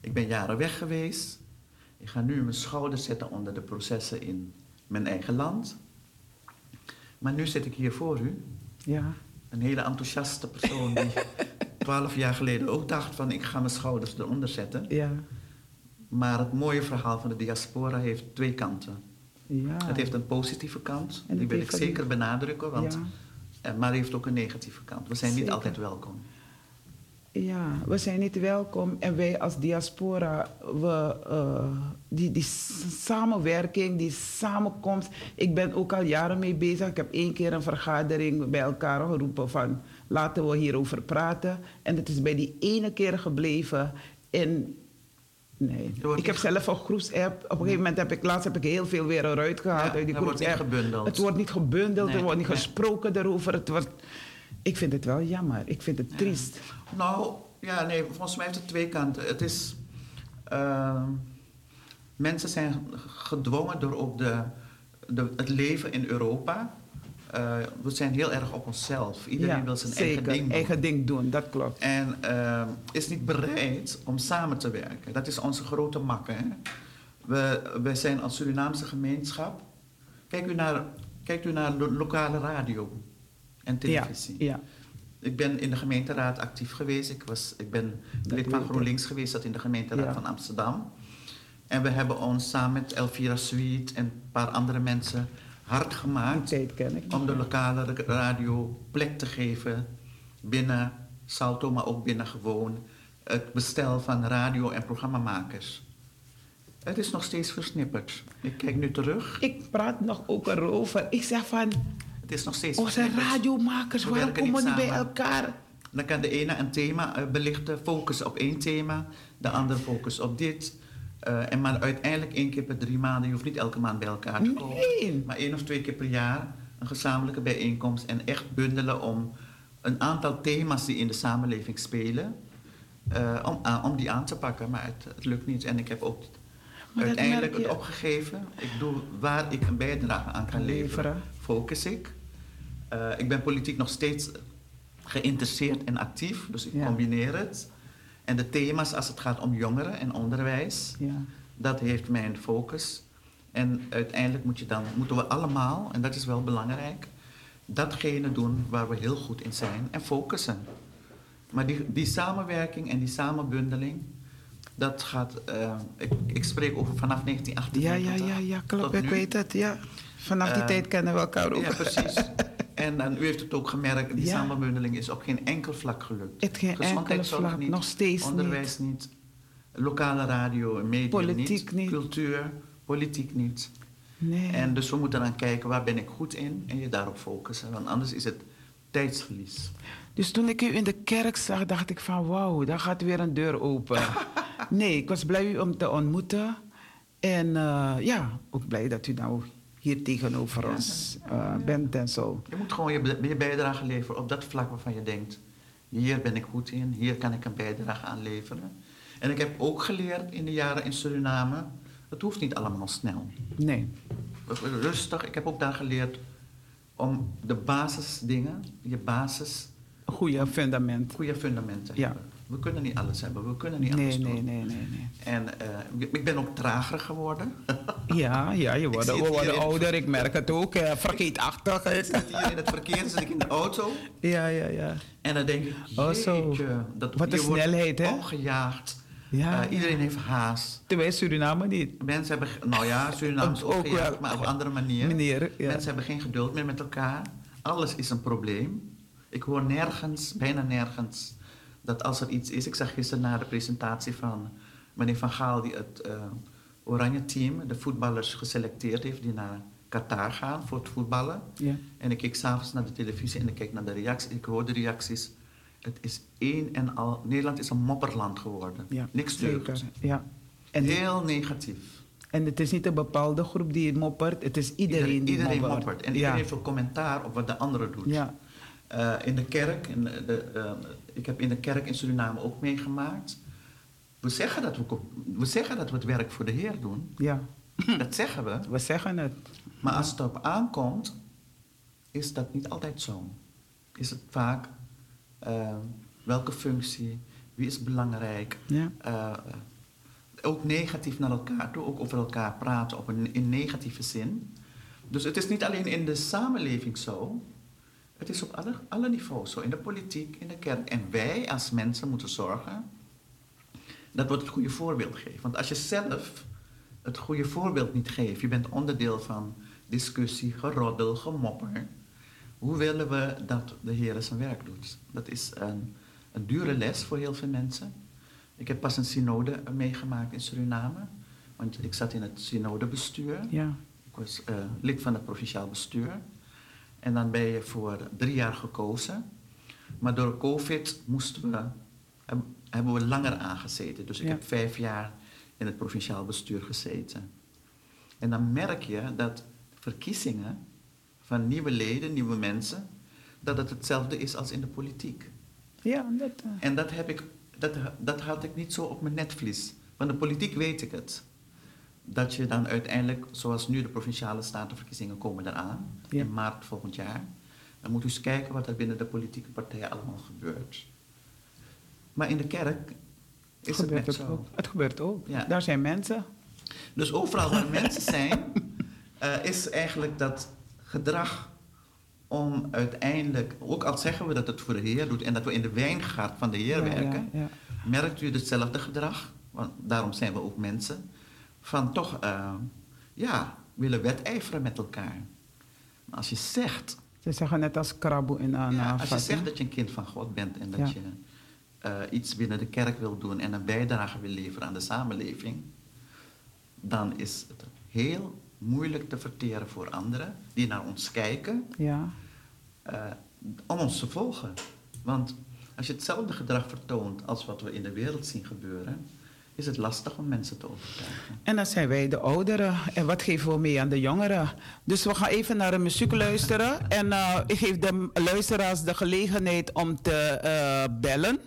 ik ben jaren weg geweest. Ik ga nu mijn schouders zetten onder de processen in mijn eigen land. Maar nu zit ik hier voor u. Ja. Een hele enthousiaste persoon die twaalf jaar geleden ook dacht van ik ga mijn schouders eronder zetten. Ja. Maar het mooie verhaal van de diaspora heeft twee kanten. Ja. Het heeft een positieve kant, En die wil ik zeker benadrukken, want, Ja. eh, maar het heeft ook een negatieve kant. We zijn niet altijd welkom. Ja, we zijn niet welkom en wij als diaspora, we, eh, die, die samenwerking, die samenkomst. Ik ben ook al jaren mee bezig. Ik heb één keer een vergadering bij elkaar geroepen van laten we hierover praten. En het is bij die ene keer gebleven. En nee, ik heb zelf een groepsapp. Op een gegeven moment heb ik laatst heb ik heel veel weer eruit gehaald Ja, uit die dat wordt niet gebundeld. Het wordt niet gebundeld, Nee, er wordt niet nee. gesproken erover. Het wordt, ik vind het wel jammer. Ik vind het triest. Nou, ja, nee, volgens mij heeft het twee kanten. Het is. ehm, mensen zijn gedwongen door ook de, de, het leven in Europa. Eh, we zijn heel erg op onszelf. Iedereen Ja, wil zijn zeker. eigen ding doen. Eigen ding doen, dat klopt. En eh, is niet bereid om samen te werken. Dat is onze grote makke. Hè? We, zijn als Surinaamse gemeenschap. Kijk u naar, kijk u naar lo- lokale radio en televisie. Ja, Ik ben in de gemeenteraad actief geweest. Ik, was, ik ben Dat lid van. GroenLinks geweest, dat in de gemeenteraad van Amsterdam. En we hebben ons samen met Elvira Sweet en een paar andere mensen hard gemaakt tijd ken ik. om de lokale ra- radio plek te geven binnen Salto, maar ook binnen gewoon het bestel van radio- en programmamakers. Het is nog steeds versnipperd. Ik kijk nu terug. Ik praat nog ook erover. Ik zeg van, Het is nog steeds onze radiomakers, We waarom komen die bij elkaar? Dan kan de ene een thema eh, belichten, focussen op één thema, de andere focust op dit. Eh, en maar uiteindelijk één keer per drie maanden, je hoeft niet elke maand bij elkaar te komen. Nee. Maar één of twee keer per jaar een gezamenlijke bijeenkomst en echt bundelen om een aantal thema's die in de samenleving spelen, eh, om, aan- om die aan te pakken. Maar het, het lukt niet en ik heb ook Maar uiteindelijk het opgegeven. Ik doe waar ik een bijdrage aan kan leveren, focus ik. Eh, ik ben politiek nog steeds geïnteresseerd en actief, dus ik Ja. combineer het. En de thema's als het gaat om jongeren en onderwijs, Ja. dat heeft mijn focus. En uiteindelijk moet je dan, moeten we allemaal, en dat is wel belangrijk, datgene doen waar we heel goed in zijn en focussen. Maar die, die samenwerking en die samenbundeling, dat gaat, eh, ik, ik spreek over vanaf Ja, 1998. ja, ja, ja, klopt. tot Ik nu. weet het, ja. Vanaf die Eh, tijd kennen we elkaar ook. Ja, precies. En, u heeft het ook gemerkt, die Ja. samenbundeling is op geen enkel vlak gelukt. Het geen Gezondheidszorg vlak, niet, nog steeds onderwijs niet. lokale radio en media Politiek niet. cultuur, politiek niet. niet. Nee. En dus we moeten dan kijken waar ben ik goed in en je daarop focussen, want anders is het tijdsverlies. Dus toen ik u in de kerk zag, dacht ik van wauw, daar gaat weer een deur open. nee, ik was blij u om te ontmoeten. En eh, ja, ook blij dat u nou hier tegenover Ja. ons eh, bent en zo. Je moet gewoon je, bijdrage leveren op dat vlak waarvan je denkt, hier ben ik goed in, hier kan ik een bijdrage aan leveren. En ik heb ook geleerd in de jaren in Suriname, het hoeft niet allemaal snel. Nee. Rustig, ik heb ook daar geleerd om de basisdingen, je basis, goede fundament. goede fundamenten te Ja. hebben. We kunnen niet alles hebben, we kunnen niet Nee, alles nee, doen. nee, nee, nee. En eh, ik ben ook trager geworden. Ja, ja, je wordt, we worden ouder, ik merk het ook. eh, vergeetachtig. Ik zit hier in het verkeer, zit ik in de auto. Ja, ja, ja. En dan denk ik, Oh, dat Wat je wordt snelheid, hè? opgejaagd. Ja, Eh, iedereen heeft haast. Terwijl Suriname niet. Mensen hebben, nou ja, Suriname is Ook- wel. maar op een andere manier. Meneer, ja. Mensen hebben geen geduld meer met elkaar. Alles is een probleem. Ik hoor nergens, bijna nergens, dat als er iets is... Ik zag gisteren na de presentatie van meneer Van Gaal... die het eh, oranje team, de voetballers geselecteerd heeft... die naar Qatar gaan voor het voetballen. Ja. En ik keek s'avonds naar de televisie en ik keek naar de reacties. Ik hoor de reacties. Het is één en al... Nederland is een mopperland geworden. Ja, Niks deugt. Ja. En, Heel negatief. en het is niet een bepaalde groep die het moppert, het is iedereen, die iedereen moppert. moppert. En ja. iedereen heeft een commentaar op wat de andere doet. Ja, Eh, in de kerk, in de, de, eh, ik heb in de kerk in Suriname ook meegemaakt. We zeggen, dat we, we zeggen dat we het werk voor de Heer doen. ja, Dat zeggen we. we zeggen het. Maar als het erop aankomt, is dat niet altijd zo. Is het vaak eh, welke functie, wie is belangrijk. Ja. eh, ook negatief naar elkaar toe, ook over elkaar praten op een, in negatieve zin. Dus het is niet alleen in de samenleving zo, het is op alle, alle niveaus zo, in de politiek, in de kerk. En wij als mensen moeten zorgen dat we het goede voorbeeld geven. Want als je zelf het goede voorbeeld niet geeft, je bent onderdeel van discussie, geroddel, gemopper, hoe willen we dat de Heer zijn werk doet? Dat is een, een dure les voor heel veel mensen. Ik heb pas een synode meegemaakt in Suriname, want ik zat in het synodebestuur. Ja, Ik was eh, lid van het provinciaal bestuur. En dan ben je voor drie jaar gekozen. Maar door COVID moesten we, heb- hebben we langer aangezeten. Dus ik Ja. heb vijf jaar in het provinciaal bestuur gezeten. En dan merk je dat verkiezingen van nieuwe leden, nieuwe mensen, dat het hetzelfde is als in de politiek. ja dat, eh, En dat, heb ik, dat, dat had ik niet zo op mijn netvlies. Van de politiek weet ik het. Dat je dan uiteindelijk, zoals nu de provinciale statenverkiezingen komen eraan, Ja. in maart volgend jaar, dan moet u eens kijken wat er binnen de politieke partijen allemaal gebeurt. Maar in de kerk is het gebeurt net het zo. ook. Het gebeurt ook. Ja. Daar zijn mensen. Dus overal waar mensen zijn, eh, is eigenlijk dat gedrag om uiteindelijk, ook al zeggen we dat het voor de Heer doet en dat we in de wijngaard van de Heer Ja, werken, merkt u hetzelfde gedrag, want daarom zijn we ook mensen, van toch, eh, ja, willen wedijveren met elkaar. Maar als je zegt, Ze zeggen net als krabbo in ja, eh, als je zegt dat je een kind van God bent en dat Ja. je eh, iets binnen de kerk wil doen en een bijdrage wil leveren aan de samenleving, dan is het heel moeilijk te verteren voor anderen die naar ons kijken Ja, eh, om ons te volgen. Want als je hetzelfde gedrag vertoont als wat we in de wereld zien gebeuren, is het lastig om mensen te overtuigen. en dan zijn wij de ouderen. En wat geven we mee aan de jongeren? Dus we gaan even naar de muziek luisteren. En eh, ik geef de luisteraars de gelegenheid om te eh, bellen,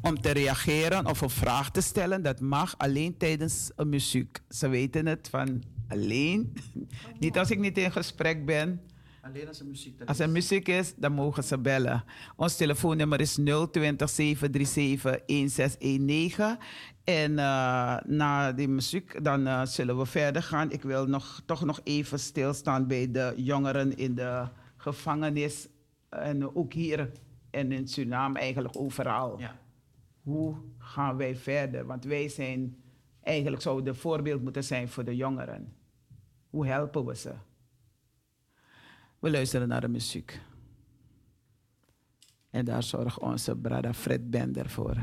om te reageren of een vraag te stellen. Dat mag alleen tijdens een muziek. Ze weten het van alleen. niet als ik niet in gesprek ben. Alleen als er muziek er Als is. er muziek is, dan mogen ze bellen. Ons telefoonnummer is 020 737 1619. En eh, na die muziek, dan eh, zullen we verder gaan. Ik wil nog, toch nog even stilstaan bij de jongeren in de gevangenis. En ook hier en in Suriname, eigenlijk overal. Ja. Hoe gaan wij verder? Want wij zijn, eigenlijk zouden een voorbeeld moeten zijn voor de jongeren. Hoe helpen we ze? We luisteren naar de muziek. En daar zorgt onze brada Fred Bender voor.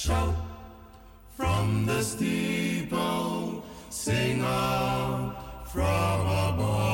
Shout from the steeple, sing out from above.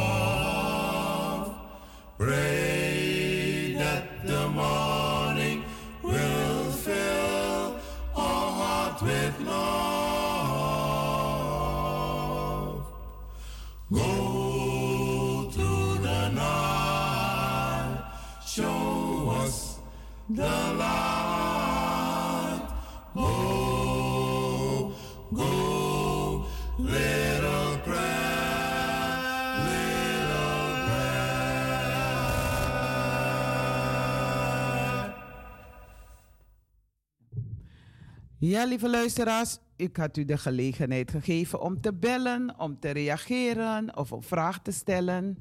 Ja, lieve luisteraars, ik had u de gelegenheid gegeven om te bellen, om te reageren of een vraag te stellen.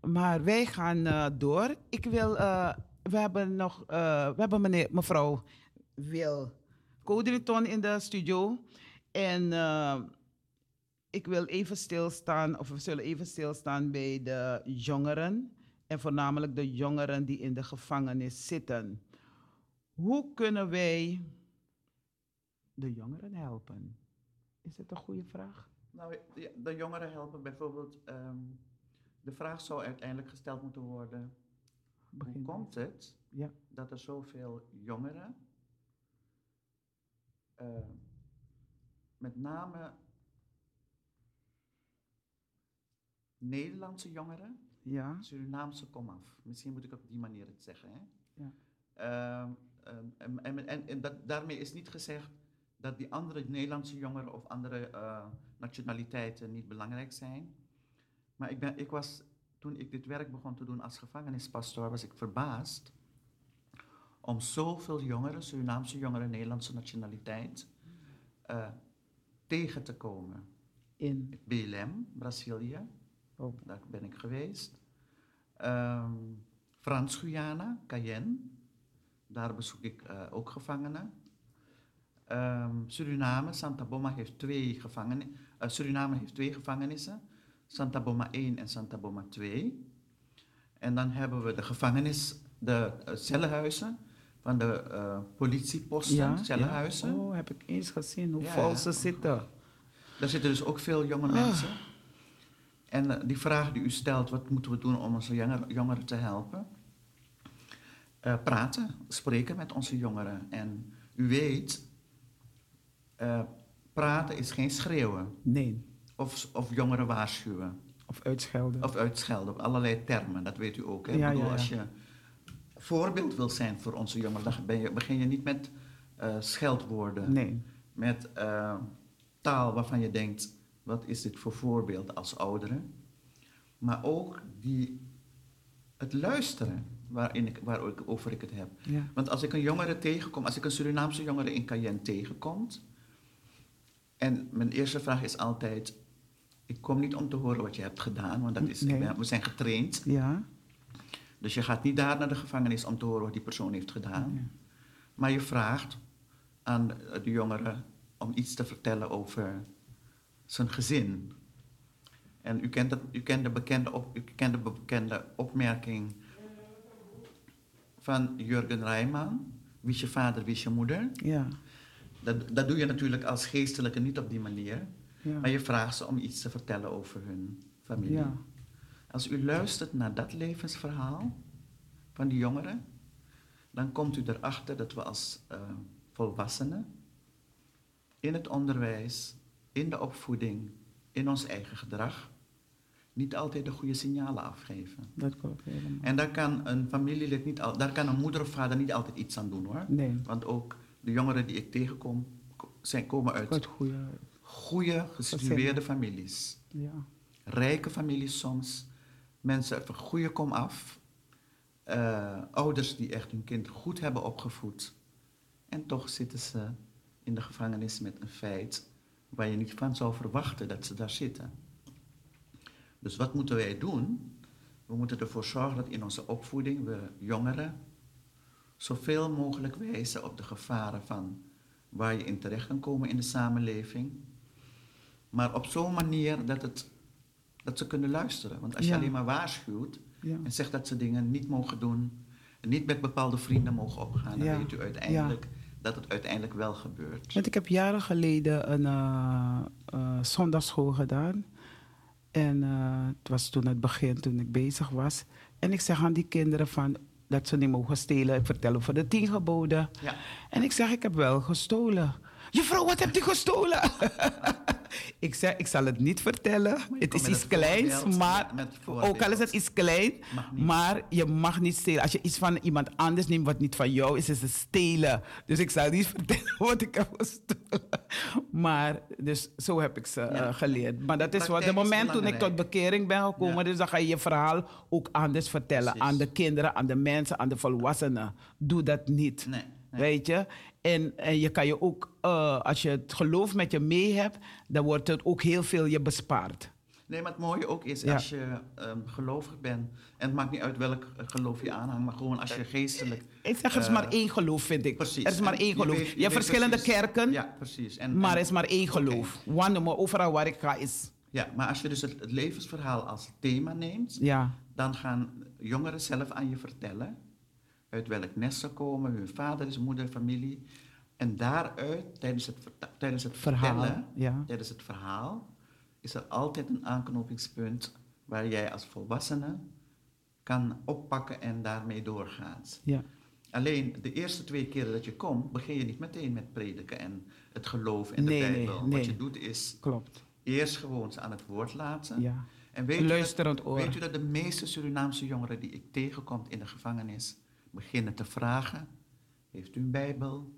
Maar wij gaan eh, door. Ik wil, eh, we hebben nog, eh, we hebben meneer, mevrouw Wil Codriton in de studio. En ik wil even stilstaan, of we zullen even stilstaan bij de jongeren En voornamelijk de jongeren die in de gevangenis zitten. Hoe kunnen wij de jongeren helpen? Is het een goede vraag? Nou, de, jongeren helpen bijvoorbeeld. ehm, de vraag zou uiteindelijk gesteld moeten worden: Begin hoe komt het Ja. dat er zoveel jongeren, eh, met name Nederlandse jongeren, Ja, Surinaamse komaf, misschien moet ik op die manier het zeggen. Hè? Ja. Ehm, ehm, en en, en, en dat, daarmee is niet gezegd dat die andere Nederlandse jongeren of andere eh, nationaliteiten niet belangrijk zijn. Maar ik, ben, ik was, toen ik dit werk begon te doen als gevangenispastoor, was ik verbaasd om zoveel jongeren, Surinaamse jongeren, Nederlandse nationaliteit, eh, tegen te komen. in. BLM, Brazilië, Oh. daar ben ik geweest. Ehm, Frans-Guyana, Cayenne, daar bezoek ik eh, ook gevangenen. Ehm, Suriname, Santa Boma heeft twee gevangenissen. Suriname heeft twee gevangenissen, Santa Boma 1 en Santa Boma 2. En dan hebben we de gevangenis, de eh, cellenhuizen van de eh, politieposten, cellenhuizen. Oh, heb ik eens gezien hoe Ja. vol ze zitten. Daar zitten dus ook veel jonge mensen. En eh, die vraag die u stelt, wat moeten we doen om onze jonger- jongeren te helpen? Eh, praten, spreken met onze jongeren. En u weet, eh, praten is geen schreeuwen Nee, of, of jongeren waarschuwen of uitschelden. of uitschelden op allerlei termen. Dat weet u ook. Hè? Ja, Ik bedoel, ja, ja. Als je voorbeeld wil zijn voor onze jongeren, dan ben je, begin je niet met eh, scheldwoorden Nee, met eh, taal waarvan je denkt, wat is dit voor voorbeeld als ouderen? Maar ook die, het luisteren waarin ik, waarover ik het heb. ja. Want als ik een jongere tegenkom, als ik een Surinaamse jongere in Cayenne tegenkom, en mijn eerste vraag is altijd, ik kom niet om te horen wat je hebt gedaan, want dat is, ik Nee. ben- we zijn getraind. Ja, Dus je gaat niet daar naar de gevangenis om te horen wat die persoon heeft gedaan. Maar je vraagt aan de jongere om iets te vertellen over zijn gezin. En u kent, u kent, de, bekende op, u kent de bekende opmerking van Jurgen Rijman. Wie is je vader, wie is je moeder? ja, Dat, dat doe je natuurlijk als geestelijke niet op die manier. ja. Maar je vraagt ze om iets te vertellen over hun familie. Ja. Als u luistert naar dat levensverhaal van die jongeren, dan komt u erachter dat we als eh, volwassenen in het onderwijs, in de opvoeding, in ons eigen gedrag, niet altijd de goede signalen afgeven. Dat klopt helemaal. En daar kan een familielid niet, al, daar kan een moeder of vader niet altijd iets aan doen hoor. Nee, Want ook de jongeren die ik tegenkom, ko- zijn, komen uit goede. goede, gesitueerde families. Ja, rijke families soms, mensen van goede kom af, eh, ouders die echt hun kind goed hebben opgevoed. En toch zitten ze in de gevangenis met een feit waar je niet van zou verwachten dat ze daar zitten. Dus wat moeten wij doen? We moeten ervoor zorgen dat in onze opvoeding we jongeren zoveel mogelijk wijzen op de gevaren van waar je in terecht kan komen in de samenleving. Maar op zo'n manier dat, het, dat ze kunnen luisteren. Want als je Ja. alleen maar waarschuwt ja. en zegt dat ze dingen niet mogen doen, en niet met bepaalde vrienden mogen opgaan, dan Ja. weet u uiteindelijk dat het uiteindelijk wel gebeurt. Want ik heb jaren geleden een eh, zondagsschool gedaan. En eh, het was toen het begin, toen ik bezig was. En ik zeg aan die kinderen van, dat ze niet mogen stelen. Ik vertel over de tien geboden. Ja. En ik zeg, ik heb wel gestolen. Juffrouw, wat hebt u gestolen? ik zeg, ik zal het niet vertellen. je Het is iets kleins, maar ook al is het iets klein, maar je mag niet stelen. Als je iets van iemand anders neemt wat niet van jou is, is het stelen. Dus ik zal niet vertellen wat ik heb gestolen. Maar, dus zo heb ik ze Ja. eh, geleerd. Maar dat is wat, de moment toen ik tot bekering ben gekomen, Ja. dus dan ga je je verhaal ook anders vertellen. Precies. Aan de kinderen, aan de mensen, aan de volwassenen. Doe dat niet. Nee, nee. Weet je? En, en je kan je ook, eh, als je het geloof met je mee hebt, dan wordt het ook heel veel je bespaard. Nee, maar het mooie ook is Ja. als je ehm, gelovig bent, en het maakt niet uit welk eh, geloof je aanhangt, maar gewoon als je geestelijk. Ik zeg, er is eh, maar één geloof, vind ik. Precies. Er is maar En één je geloof. weet- Je, je hebt verschillende precies. kerken, Ja, precies. En, maar en- er is maar één geloof. One, maar overal waar ik ga is. Ja, maar als je dus het, het levensverhaal als thema neemt, Ja, Dan gaan jongeren zelf aan je vertellen uit welk nest ze komen, hun vader is moeder, familie. En daaruit, tijdens het, tijdens het Verhaal. vertellen, Ja. tijdens het verhaal, is er altijd een aanknopingspunt waar jij als volwassene kan oppakken en daarmee doorgaat. Ja. Alleen de eerste twee keren dat je komt, begin je niet meteen met prediken en het geloof en de Nee, nee, Bijbel. nee. Wat je doet is Klopt. eerst gewoon ze aan het woord laten. Ja. En weet Een u, dat, luisterend oor. weet u dat de meeste Surinaamse jongeren die ik tegenkom in de gevangenis beginnen te vragen: Heeft u een Bijbel?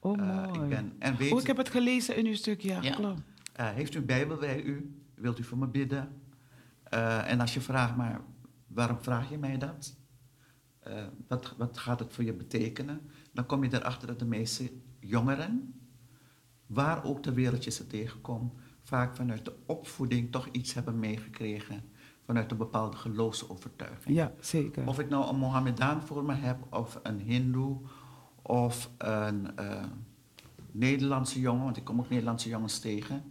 Oh, Eh, mooi. ik ben, en weet oh, ik heb het gelezen in uw stuk, ja, Ja. klopt. Eh, heeft u een Bijbel bij u? Wilt u voor me bidden? Eh, en als je vraagt, maar waarom vraag je mij dat? Wat, wat gaat het voor je betekenen? Dan kom je erachter dat de meeste jongeren, waar ook ter wereld je ze tegenkomt, vaak vanuit de opvoeding toch iets hebben meegekregen. Vanuit een bepaalde geloofsovertuiging. Ja, zeker. Of ik nou een Mohammedaan voor me heb, of een Hindoe, of een eh, Nederlandse jongen, want ik kom ook Nederlandse jongens tegen.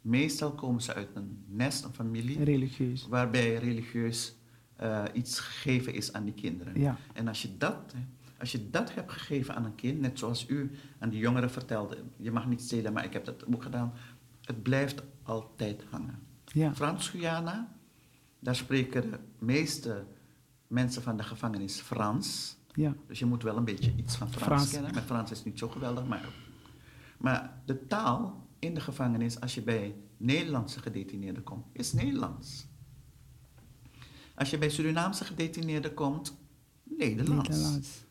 Meestal komen ze uit een nest, een familie, Religieus. waarbij religieus eh, iets gegeven is aan die kinderen. Ja. En als je, dat, als je dat hebt gegeven aan een kind, net zoals u aan die jongeren vertelde, je mag niet stelen, maar ik heb dat ook gedaan, het blijft altijd hangen. Ja. Frans-Guyana, daar spreken de meeste mensen van de gevangenis Frans. Ja. Dus je moet wel een beetje iets van Frans, Frans. kennen. Mijn Frans is niet zo geweldig, maar... Maar de taal in de gevangenis, als je bij Nederlandse gedetineerden komt, is Nederlands. Als je bij Surinaamse gedetineerden komt, Nederlands. Nederlands.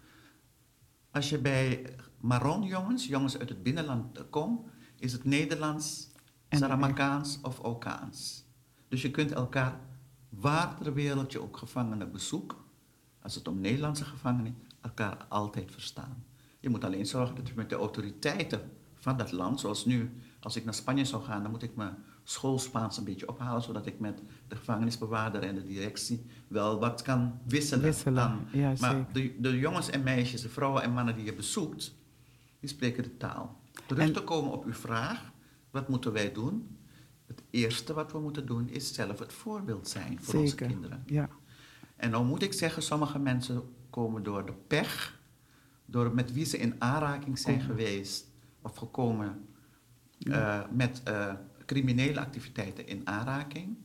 Als je bij Maron-jongens, jongens uit het binnenland komt, is het Nederlands, Saramakaans of Okaans. Dus je kunt elkaar waar ter wereld je ook gevangenen bezoekt, als het om Nederlandse gevangenen, elkaar altijd verstaan. Je moet alleen zorgen dat je met de autoriteiten van dat land, zoals nu, als ik naar Spanje zou gaan, dan moet ik mijn school Spaans een beetje ophalen, zodat ik met de gevangenisbewaarder en de directie wel wat kan wisselen. Wisselen, aan- ja, maar de, de jongens en meisjes, de vrouwen en mannen die je bezoekt, die spreken de taal. Terug En- te komen op uw vraag, wat moeten wij doen? Eerste wat we moeten doen is zelf het voorbeeld zijn voor onze kinderen. Ja. En dan moet ik zeggen, sommige mensen komen door de pech, door met wie ze in aanraking zijn Komen. geweest of gekomen eh, met eh, criminele activiteiten in aanraking.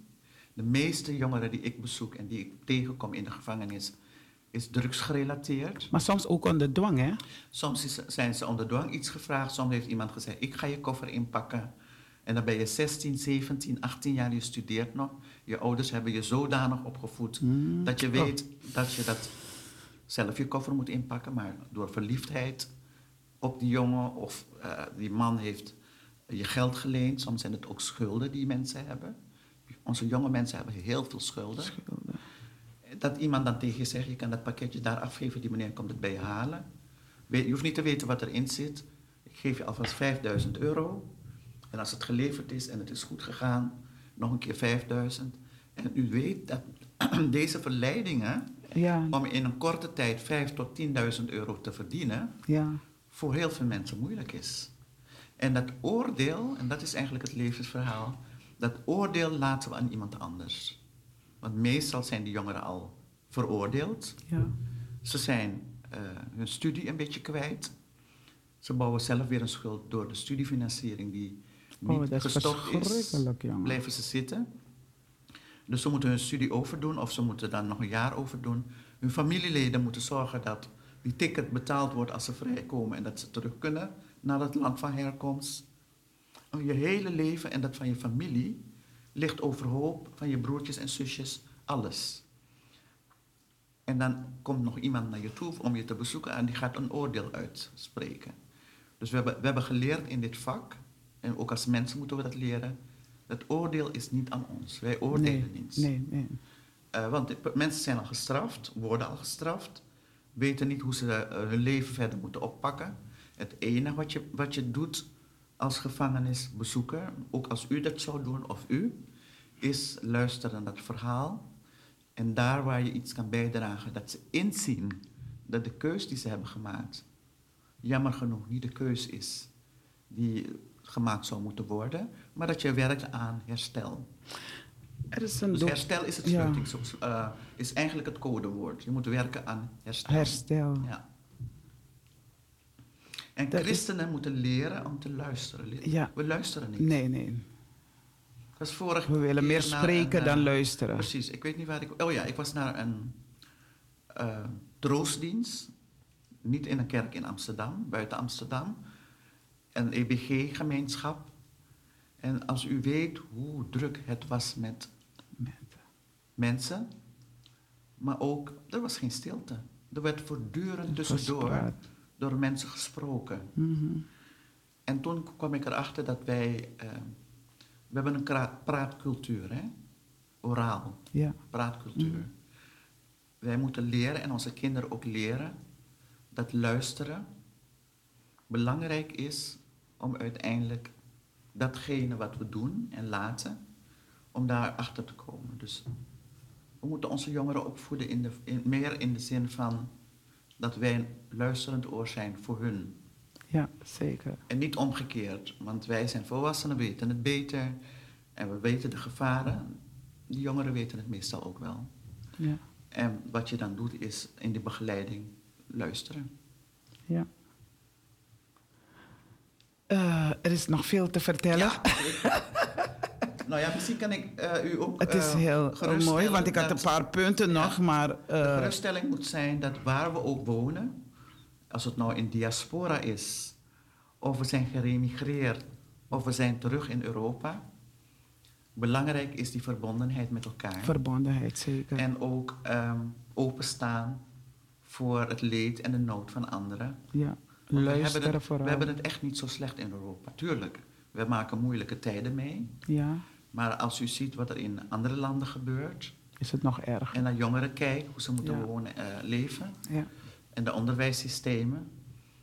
De meeste jongeren die ik bezoek en die ik tegenkom in de gevangenis, is drugsgerelateerd. Maar soms ook onder dwang, hè? Soms is- zijn ze onder dwang iets gevraagd. Soms heeft iemand gezegd, ik ga je koffer inpakken. En dan ben je 16, 17, 18 jaar, je studeert nog. Je ouders hebben je zodanig opgevoed Hmm. dat je Oh. weet dat je dat zelf je koffer moet inpakken. Maar door verliefdheid op die jongen of eh, die man heeft je geld geleend. Soms zijn het ook schulden die mensen hebben. Onze jonge mensen hebben heel veel schulden. Schulden. Dat iemand dan tegen je zegt, je kan dat pakketje daar afgeven, die meneer komt het bij je halen. Je hoeft niet te weten wat erin zit. Ik geef je alvast 5000 euro. En als het geleverd is en het is goed gegaan, nog een keer 5000. En u weet dat deze verleidingen, Ja, om in een korte tijd 5 tot 10.000 euro te verdienen, ja. voor heel veel mensen moeilijk is. En dat oordeel, en dat is eigenlijk het levensverhaal, dat oordeel laten we aan iemand anders. Want meestal zijn die jongeren al veroordeeld. ja. Ze zijn eh, hun studie een beetje kwijt. Ze bouwen zelf weer een schuld door de studiefinanciering die niet Oh, dat is gestopt is. jongen. Blijven ze zitten. Dus ze moeten hun studie overdoen of ze moeten dan nog een jaar overdoen. Hun familieleden moeten zorgen dat die ticket betaald wordt als ze vrijkomen en dat ze terug kunnen naar het land van herkomst. En je hele leven en dat van je familie ligt overhoop van je broertjes en zusjes, alles. En dan komt nog iemand naar je toe om je te bezoeken en die gaat een oordeel uitspreken. Dus we hebben, we hebben geleerd in dit vak, en ook als mensen moeten we dat leren, het oordeel is niet aan ons. Wij oordelen Nee, niet. nee, nee. Eh, want de- mensen zijn al gestraft, worden al gestraft, weten niet hoe ze eh, hun leven verder moeten oppakken. Het enige wat je, wat je doet als gevangenisbezoeker, ook als u dat zou doen of u, is luisteren naar het verhaal. En daar waar je iets kan bijdragen, dat ze inzien dat de keus die ze hebben gemaakt, jammer genoeg niet de keus is die gemaakt zou moeten worden, maar dat je werkt aan herstel. Er is een Dus herstel is het Ja. eh, is eigenlijk het codewoord. Je moet werken aan herstel. herstel. Ja. En Dat is- christenen moeten leren om te luisteren. Ja. We luisteren niet. Nee, nee. Was We willen meer spreken een, dan eh, luisteren. Precies. Ik weet niet waar ik... Oh ja, ik was naar een eh, troostdienst. Niet in een kerk in Amsterdam, buiten Amsterdam. Een EBG-gemeenschap. En als u weet hoe druk het was met mensen, maar ook, er was geen stilte. Er werd voortdurend tussendoor door mensen gesproken. Mhm. En toen kwam ik erachter dat wij, eh, we hebben een praatcultuur, hè? oraal, Ja. praatcultuur. Mhm. Wij moeten leren en onze kinderen ook leren dat luisteren belangrijk is om uiteindelijk datgene wat we doen en laten, om daar achter te komen. Dus we moeten onze jongeren opvoeden in de, in, meer in de zin van dat wij een luisterend oor zijn voor hun. ja, zeker. En niet omgekeerd, want wij zijn volwassenen, we weten het beter en we weten de gevaren. Die jongeren weten het meestal ook wel. Ja. En wat je dan doet is in die begeleiding luisteren. ja. Eh, er is nog veel te vertellen. nou ja, misschien kan ik eh, u ook. Het is eh, heel mooi, want ik had een paar punten nog, maar... De geruststelling moet zijn dat waar we ook wonen, als het nou in diaspora is, of we zijn geremigreerd, of we zijn terug in Europa, belangrijk is die verbondenheid met elkaar. verbondenheid, zeker. En ook ehm, openstaan voor het leed en de nood van anderen. ja, Want we hebben, het, vooral. we hebben het echt niet zo slecht in Europa. Tuurlijk, we maken moeilijke tijden mee. Ja, Maar als u ziet wat er in andere landen gebeurt... is het nog erg. en naar jongeren kijkt, hoe ze moeten Ja. wonen, eh, leven... Ja, en de onderwijssystemen...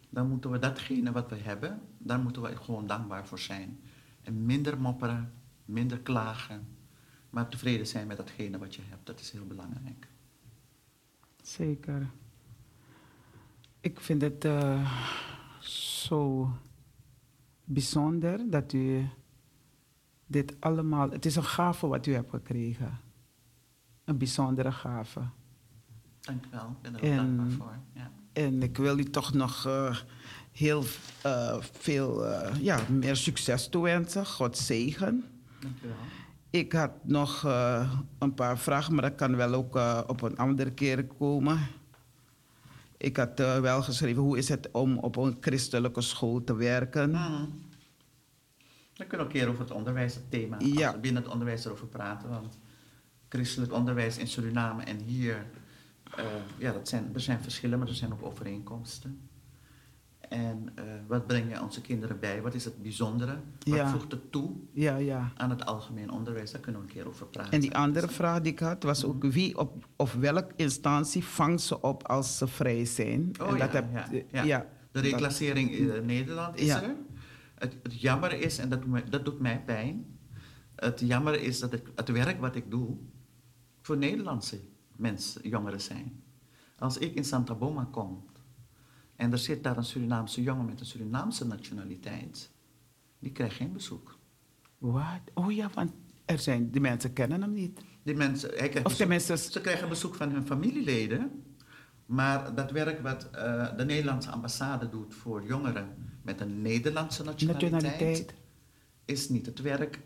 dan moeten we datgene wat we hebben... daar moeten we gewoon dankbaar voor zijn. En minder mopperen, minder klagen... maar tevreden zijn met datgene wat je hebt. Dat is heel belangrijk. zeker. Ik vind het eh, zo bijzonder dat u dit allemaal... Het is een gave wat u hebt gekregen. Een bijzondere gave. Dank u wel, ik ben er En- dankbaar voor. Ja. En ik wil u toch nog eh, heel eh, veel ja, meer succes toewensen. God zegen. Dank u wel. Ik had nog een paar vragen, maar dat kan wel ook op een andere keer komen. Ik had eh, wel geschreven, hoe is het om op een christelijke school te werken? Mhm. We kunnen ook een keer over het onderwijs, het thema, Ja. als we binnen het onderwijs erover praten. Want christelijk onderwijs in Suriname en hier, eh, ja, dat zijn, er zijn verschillen, maar er zijn ook overeenkomsten. En eh, wat breng je onze kinderen bij? Wat is het bijzondere? Wat Ja. voegt het toe Ja, ja. aan het algemeen onderwijs? Daar kunnen we een keer over praten. En die andere vraag die ik had, was ook wie op, of welke instantie vangt ze op als ze vrij zijn? Oh en dat heb, ja, eh, De reclassering in Nederland is er. Het, het jammer is, en dat doet, mij, dat doet mij pijn, het jammer is dat het, het werk wat ik doe voor Nederlandse mensen, jongeren zijn. Als ik in Santa Boma kom en er zit daar een Surinaamse jongen met een Surinaamse nationaliteit, die krijgt geen bezoek. Wat? Oh ja, want er zijn, die mensen kennen hem niet. Die mensen, hij krijgt Of bezoek- tenminste, Ze krijgen bezoek van hun familieleden. Maar dat werk wat eh, de Nederlandse ambassade doet voor jongeren met een Nederlandse nationaliteit, nationaliteit. is niet het werk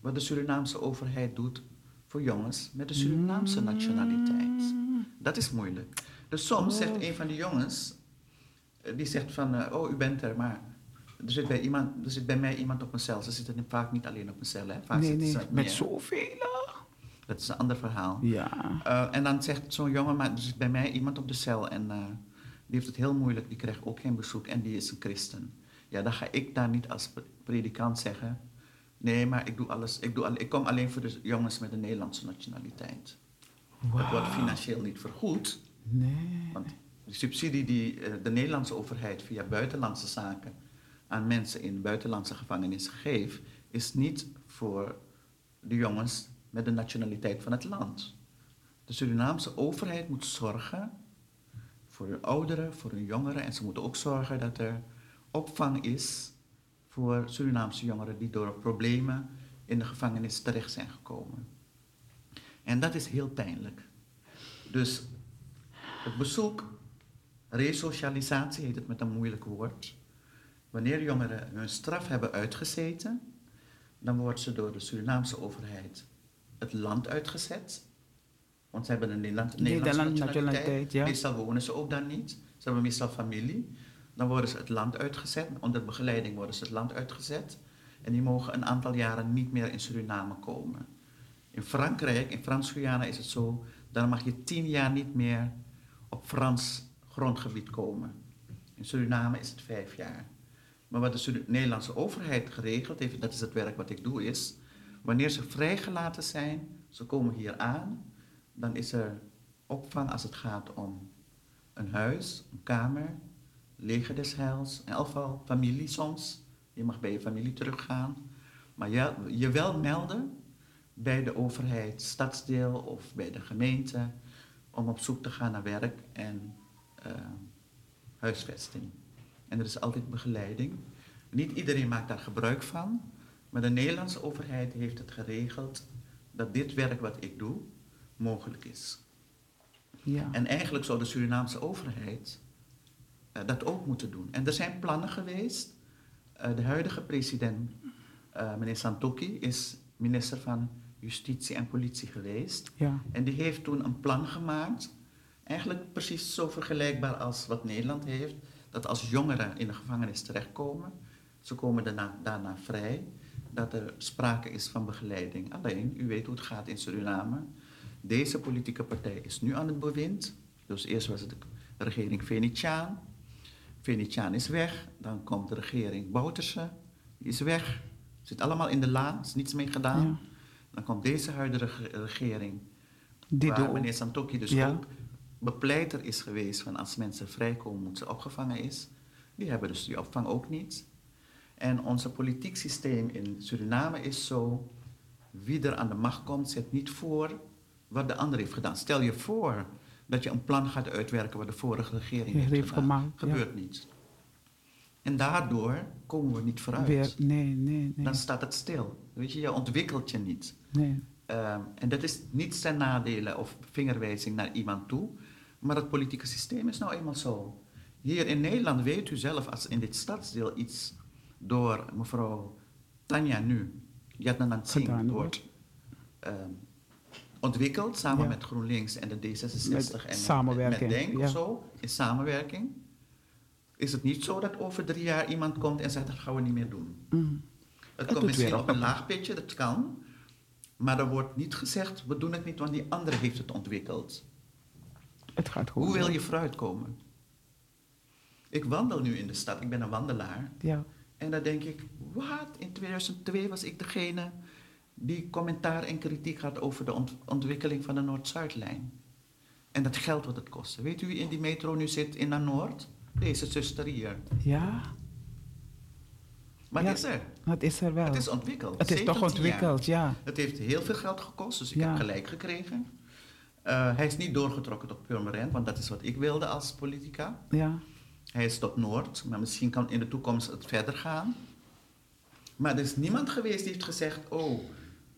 wat de Surinaamse overheid doet voor jongens met een Surinaamse Mm. nationaliteit. Dat is moeilijk. Dus soms Oh. zegt een van de jongens, die zegt van, eh, oh u bent er, maar er zit, bij iemand, er zit bij mij iemand op een cel. Ze zitten vaak niet alleen op een cel, hè. Vaak Nee, zitten nee, ze met zoveel. Dat is een ander verhaal. Ja. Eh, en dan zegt zo'n jongen, maar er zit bij mij iemand op de cel en eh, die heeft het heel moeilijk, die krijgt ook geen bezoek en die is een christen. Ja, dan ga ik daar niet als pre- predikant zeggen, nee, maar ik, doe alles, ik, doe al, ik kom alleen voor de jongens met een Nederlandse nationaliteit. Dat wordt financieel niet vergoed, Nee. want de subsidie die eh, de Nederlandse overheid via buitenlandse zaken aan mensen in buitenlandse gevangenissen geeft, is niet voor de jongens met de nationaliteit van het land. De Surinaamse overheid moet zorgen voor hun ouderen, voor hun jongeren en ze moeten ook zorgen dat er opvang is voor Surinaamse jongeren die door problemen in de gevangenis terecht zijn gekomen. En dat is heel pijnlijk. Dus het bezoek, resocialisatie heet het met een moeilijk woord. Wanneer jongeren hun straf hebben uitgezeten, dan wordt ze door de Surinaamse overheid het land uitgezet. Want ze hebben een Nederland, Nederlandse Nederland nationaliteit. nationaliteit, ja. Meestal wonen ze ook daar niet. Ze hebben meestal familie. Dan worden ze het land uitgezet. Onder begeleiding worden ze het land uitgezet. En die mogen een aantal jaren niet meer in Suriname komen. In Frankrijk, in Frans-Guyana is het zo, dan mag je tien jaar niet meer op Frans grondgebied komen. In Suriname is het vijf jaar. Maar wat de Nederlandse overheid geregeld heeft, dat is het werk wat ik doe, is wanneer ze vrijgelaten zijn, ze komen hier aan, dan is er opvang als het gaat om een huis, een kamer, leger des heils, in elk geval familie soms. Je mag bij je familie teruggaan. Maar je, je wel melden bij de overheid, stadsdeel of bij de gemeente om op zoek te gaan naar werk en eh, huisvesting. En er is altijd begeleiding. Niet iedereen maakt daar gebruik van, maar de Nederlandse overheid heeft het geregeld dat dit werk wat ik doe mogelijk is. Ja. En eigenlijk zou de Surinaamse overheid eh, dat ook moeten doen. En er zijn plannen geweest. Eh, de huidige president, eh, meneer Santoki, is minister van Justitie en Politie geweest. ja. En die heeft toen een plan gemaakt, eigenlijk precies zo vergelijkbaar als wat Nederland heeft, dat als jongeren in de gevangenis terechtkomen, ze komen daarna, daarna vrij, dat er sprake is van begeleiding. Alleen, u weet hoe het gaat in Suriname. Deze politieke partij is nu aan het bewind. Dus eerst was het de regering Venetiaan. Venetiaan is weg. Dan komt de regering Bouterse. Die is weg. Zit allemaal in de la, is niets mee gedaan. Ja. Dan komt deze huidige reg- regering Die waar meneer Santoki dus Ja. ook bepleiter is geweest van als mensen vrijkomen, moeten ze opgevangen is. Die hebben dus die opvang ook niet. En ons politiek systeem in Suriname is zo, wie er aan de macht komt, zet niet voor wat de ander heeft gedaan. Stel je voor dat je een plan gaat uitwerken wat de vorige regering heeft, heeft gedaan. gemaakt, ja. Gebeurt niet. En daardoor komen we niet vooruit. weer. Nee, nee, nee. Dan staat het stil. Weet je, je ontwikkelt je niet. nee. Ehm, en dat is niet zijn nadelen of vingerwijzing naar iemand toe, maar het politieke systeem is nou eenmaal zo. Hier in Nederland weet u zelf, als in dit stadsdeel iets door mevrouw Tanja nu, Gedaan Singh, wordt. wordt ehm, ontwikkeld samen Ja. met GroenLinks en de D66 Met en met- samenwerking, met Denk ja. of zo, in samenwerking. Is het niet zo dat over drie jaar iemand komt en zegt dat gaan we niet meer doen? Mm. Het komt misschien op. een laag pitje, dat kan. Maar er wordt niet gezegd, we doen het niet, want die andere heeft het ontwikkeld. Het gaat goed. Hoe wil je vooruitkomen? Ik wandel nu in de stad, ik ben een wandelaar. Ja. En dan denk ik, wat? In 2002 was ik degene die commentaar en kritiek had over de ont- ontwikkeling van de Noord-Zuidlijn. En dat geld wat het kostte. Weet u wie in die metro nu zit in de Noord? Deze zuster hier. Ja, Maar Ja. het is er. het is er wel. Het is ontwikkeld. Het is toch 17 jaar. ontwikkeld, ja. Het heeft heel veel geld gekost, dus ik Ja. heb gelijk gekregen. Eh, hij is niet doorgetrokken tot Purmerend, want dat is wat ik wilde als politica. Ja, Hij is tot Noord, maar misschien kan in de toekomst het verder gaan. Maar er is niemand geweest die heeft gezegd: Oh,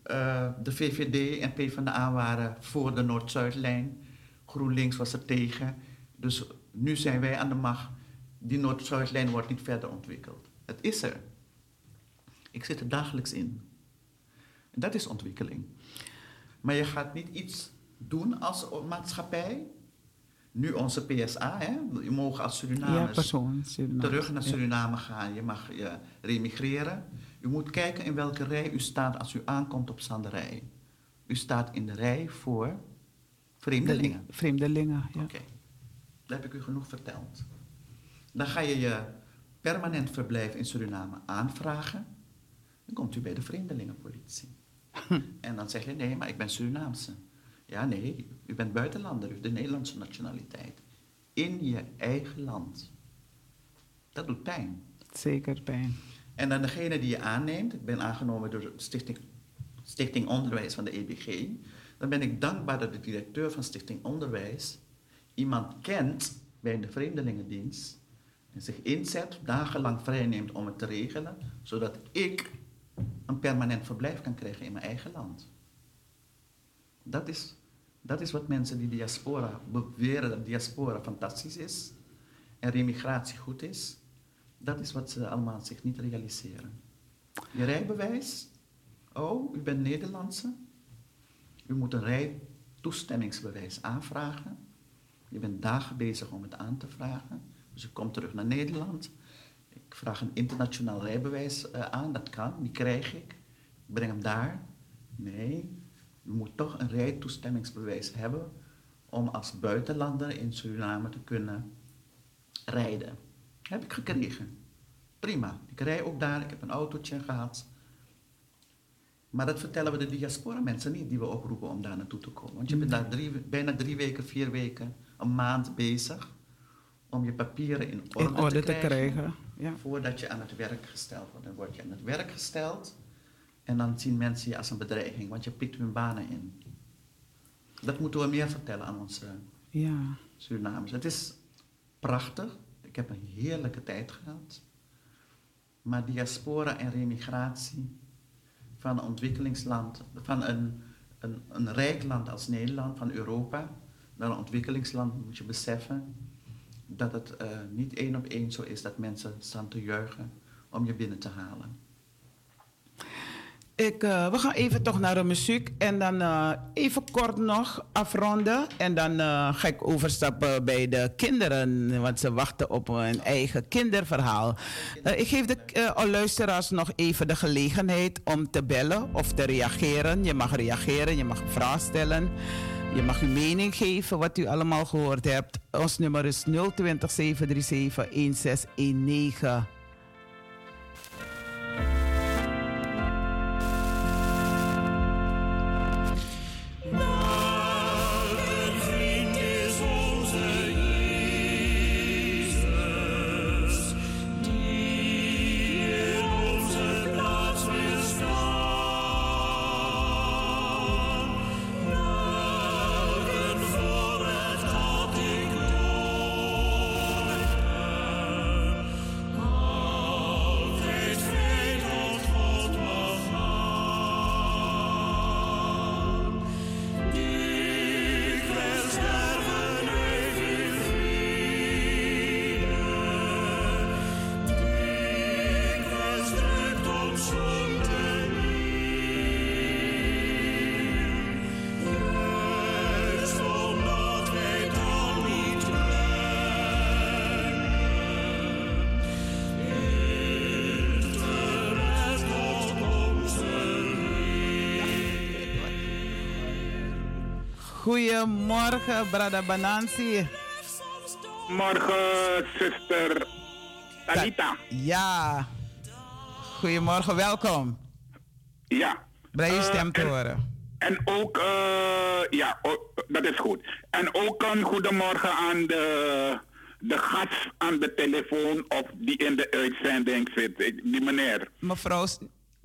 eh, de VVD en PvdA waren voor de Noord-Zuidlijn. GroenLinks was er tegen. Dus nu zijn wij aan de macht. Die Noord-Zuidlijn wordt niet verder ontwikkeld. Het is er. Ik zit er dagelijks in. En dat is ontwikkeling. Maar je gaat niet iets doen als maatschappij. Nu onze PSA, hè? je mogen als ja Surinamers persoon. Suriname. terug naar Ja. Suriname gaan. Je mag je remigreren. U moet kijken in welke rij u staat als u aankomt op Sanderij. U staat in de rij voor vreemdelingen. Vreemdelingen, ja. Oké, dat heb ik u genoeg verteld. Dan ga je je permanent verblijf in Suriname aanvragen. Dan komt u bij de vreemdelingenpolitie. en dan zeg je, nee, maar ik ben Surinaamse. Ja, nee, u bent buitenlander, u heeft de Nederlandse nationaliteit. In je eigen land. Dat doet pijn. Zeker pijn. En dan degene die je aanneemt, ik ben aangenomen door de Stichting, Stichting Onderwijs van de EBG, dan ben ik dankbaar dat de directeur van Stichting Onderwijs iemand kent bij de Vreemdelingendienst en zich inzet, dagenlang vrijneemt om het te regelen, zodat ik een permanent verblijf kan krijgen in mijn eigen land. Dat is, dat is wat mensen die diaspora beweren dat diaspora fantastisch is en remigratie goed is. Dat is wat ze allemaal zich niet realiseren. Je rijbewijs, oh, u bent Nederlandse. U moet een rijtoestemmingsbewijs aanvragen. Je bent dagen bezig om het aan te vragen. Dus u komt terug naar Nederland. Ik vraag een internationaal rijbewijs eh, aan, dat kan, die krijg ik. Ik breng hem daar. Nee, u moet toch een rijtoestemmingsbewijs hebben om als buitenlander in Suriname te kunnen rijden. Heb ik gekregen. Prima. Ik rij ook daar, ik heb een autootje gehad. Maar dat vertellen we de diaspora mensen niet, die we oproepen om daar naartoe te komen. Want je bent daar drie, bijna drie weken, vier weken, een maand bezig om je papieren in orde, In orde te te krijgen. krijgen. Ja. Voordat je aan het werk gesteld wordt. Dan word je aan het werk gesteld en dan zien mensen je als een bedreiging, want je pikt hun banen in. Dat moeten we meer vertellen aan onze ja. Surinamers. Het is prachtig. Ik heb een heerlijke tijd gehad. Maar diaspora en remigratie van een ontwikkelingsland, van een, een, een rijk land als Nederland, van Europa, naar een ontwikkelingsland moet je beseffen dat het eh, niet één op één zo is dat mensen staan te juichen om je binnen te halen. Ik, eh, we gaan even toch naar de muziek en dan eh, even kort nog afronden. En dan eh, ga ik overstappen bij de kinderen, want ze wachten op een eigen kinderverhaal. Ik geef de luisteraars nog even de gelegenheid om te bellen of te reageren. Je mag reageren, je mag een vraag stellen. Je mag uw mening geven wat u allemaal gehoord hebt. Ons nummer is 020 737 1619. Goedemorgen, Brada Banansi. Morgen, zuster Anita. Ja. Goedemorgen, welkom. Ja. Blij je Eh, stem te en- horen. En ook, eh, ja, dat is goed. En ook een goedemorgen aan de, de gast aan de telefoon of die in de uitzending zit. Ik- Die meneer. Mevrouw,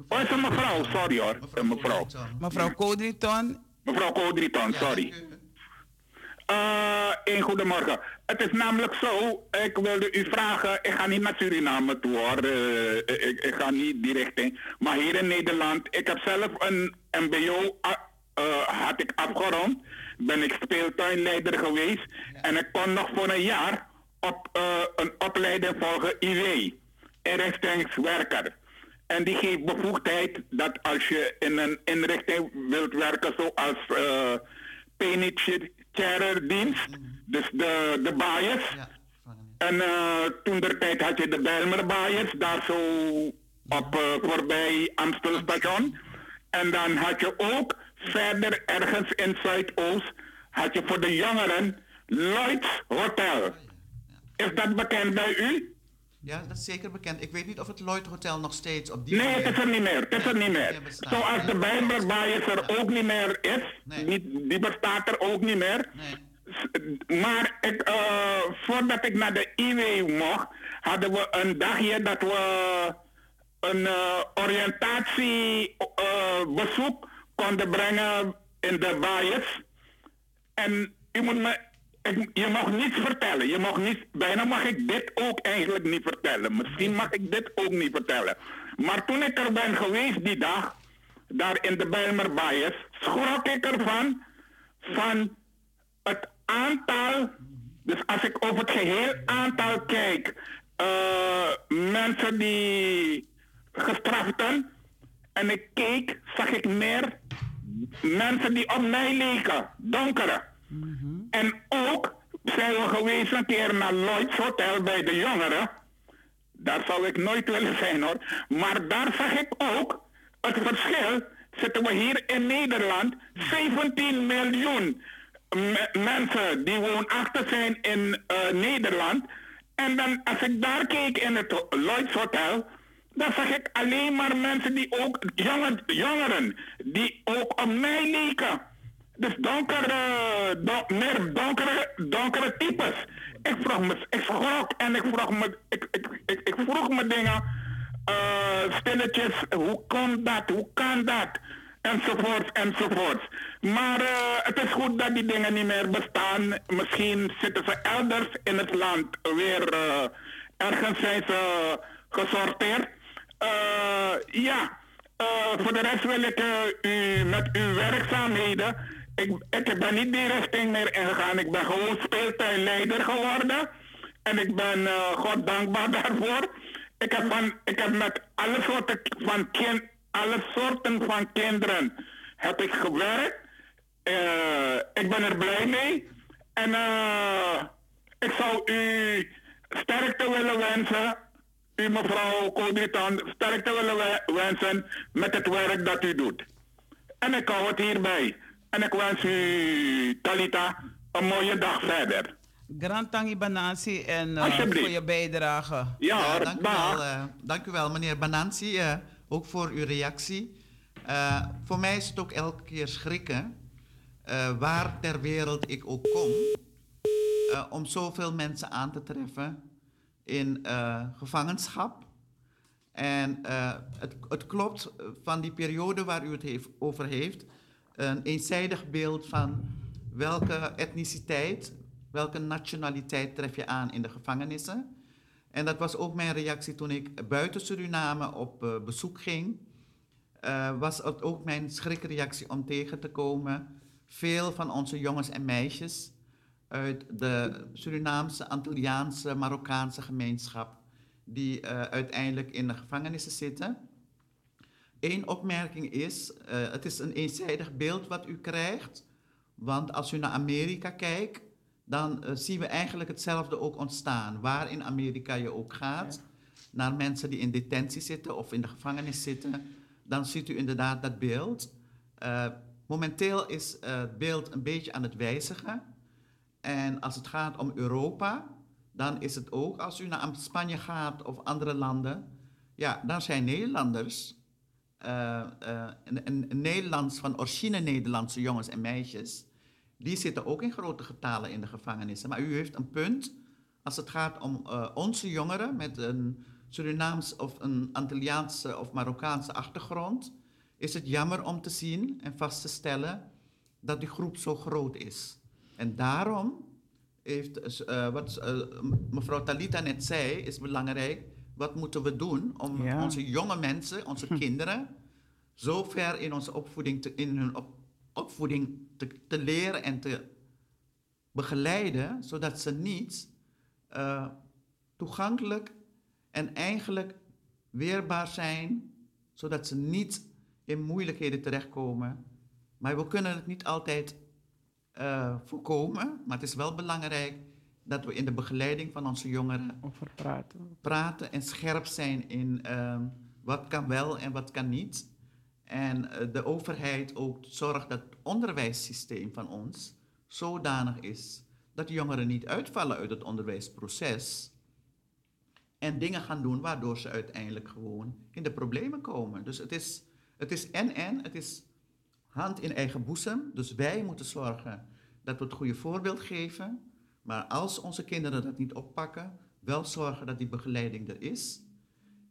Oh, is een mevrouw, sorry hoor. Een mevrouw. mevrouw Codriton. Mevrouw Kodriton, sorry. Eh, een goedemorgen. Het is namelijk zo, ik wilde u vragen, ik ga niet naar Suriname toe hoor, Eh, ik, ik ga niet die richting. Maar hier in Nederland, ik heb zelf een mbo, eh, had ik afgerond, ben ik speeltuinleider geweest en ik kon nog voor een jaar op eh, een opleiding volgen IW, inrichtingswerker. En die geeft bevoegdheid dat als je in een inrichting wilt werken zoals eh penitentiaire dienst, dus de, de. Ja, gevangenis. En eh, toen der tijd had je de Bijlmer baaiers, daar zo op eh, voorbij Amstelstation. En dan had je ook verder ergens in Zuidoost, had je voor de jongeren Lloyd's Hotel. Is dat bekend bij u? Ja, dat is zeker bekend. Ik weet niet of het Lloyd Hotel nog steeds op die Nee, het is er niet meer. Het is er niet meer. Zoals de Ja. Bijbelbaaiers er ook niet meer is, Nee. niet, die bestaat er ook niet meer. Nee. Maar ik, eh, voordat ik naar de IW mocht, hadden we een dagje dat we een eh, oriëntatiebezoek konden brengen in de baaiers. En u moet me, je mag niets vertellen. Je mag niet, bijna mag ik dit ook eigenlijk niet vertellen. Misschien mag ik dit ook niet vertellen. Maar toen ik er ben geweest die dag, daar in de Bijlmer Baaiers, schrok ik ervan van het aantal, dus als ik over het geheel aantal kijk, eh, mensen die gestraften, en ik keek, zag ik meer mensen die op mij leken, donkere. En ook zijn we geweest een keer naar Lloyd's Hotel bij de jongeren. Daar zou ik nooit willen zijn hoor. Maar daar zag ik ook het verschil. Zitten we hier in Nederland 17 miljoen me- mensen die woonachtig zijn in eh, Nederland. En dan als ik daar keek in het Lloyd's Hotel, dan zag ik alleen maar mensen die ook, jongen, jongeren, die ook op mij leken. Dus donkere, don- meer donkere, donkere types. Ik vroeg me, ik schrok en ik vroeg me, ik, ik, ik, ik vroeg me dingen, eh stilletjes, hoe komt dat, hoe kan dat? Enzovoorts, enzovoorts. Maar eh, het is goed dat die dingen niet meer bestaan. Misschien zitten ze elders in het land weer, eh, ergens zijn ze gesorteerd. Ja, voor de rest wil ik u met uw werkzaamheden. Ik, ik ben niet die richting meer ingegaan. Ik ben gewoon speeltuinleider geworden. En ik ben eh, God dankbaar daarvoor. Ik heb, van, ik heb met alle soorten van, kind, alle soorten van kinderen heb ik gewerkt. Eh, ik ben er blij mee. En eh, ik zou u sterkte willen wensen. U mevrouw Kodritan, sterkte willen we- wensen met het werk dat u doet. En ik hou het hierbij. En ik wens u, Talita, een mooie dag verder. Grand Tangi Banansi en Alsjeblieft. voor je bijdrage. Ja, dank, u wel, dank u wel, meneer Banansi, eh, ook voor uw reactie. Eh, voor mij is het ook elke keer schrikken, waar ter wereld ik ook kom, om zoveel mensen aan te treffen in gevangenschap. En het, het klopt van die periode waar u het heeft, over heeft, een eenzijdig beeld van welke etniciteit, welke nationaliteit tref je aan in de gevangenissen. En dat was ook mijn reactie toen ik buiten Suriname op eh, bezoek ging. Eh, was het ook mijn schrikreactie om tegen te komen. Veel van onze jongens en meisjes uit de Surinaamse, Antilliaanse, Marokkaanse gemeenschap, die eh, uiteindelijk in de gevangenissen zitten. Eén opmerking is, eh, het is een eenzijdig beeld wat u krijgt. Want als u naar Amerika kijkt, dan eh, zien we eigenlijk hetzelfde ook ontstaan. Waar in Amerika je ook gaat, naar mensen die in detentie zitten of in de gevangenis zitten, dan ziet u inderdaad dat beeld. Eh, momenteel is het beeld een beetje aan het wijzigen. En als het gaat om Europa, dan is het ook, als u naar Spanje gaat of andere landen, ja, dan zijn Nederlanders, eh, eh, en, en- en Nederlands van origine Nederlandse jongens en meisjes, die zitten ook in grote getalen in de gevangenissen. Maar u heeft een punt, als het gaat om eh, onze jongeren met een Surinaams of een Antilliaanse of Marokkaanse achtergrond, is het jammer om te zien en vast te stellen dat die groep zo groot is. En daarom heeft, wat mevrouw Talita net zei, is belangrijk. Wat moeten we doen om Ja. onze jonge mensen, onze kinderen, zo ver in onze opvoeding, te, in hun op- opvoeding te, te leren en te begeleiden, zodat ze niet eh, toegankelijk en eigenlijk weerbaar zijn, zodat ze niet in moeilijkheden terechtkomen. Maar we kunnen het niet altijd eh, voorkomen, maar het is wel belangrijk dat we in de begeleiding van onze jongeren Over praten. praten en scherp zijn in ehm, wat kan wel en wat kan niet. En eh, de overheid ook zorgt dat het onderwijssysteem van ons zodanig is dat de jongeren niet uitvallen uit het onderwijsproces en dingen gaan doen waardoor ze uiteindelijk gewoon in de problemen komen. Dus het is, het is en en, het is hand in eigen boezem. Dus wij moeten zorgen dat we het goede voorbeeld geven. Maar als onze kinderen dat niet oppakken, wel zorgen dat die begeleiding er is.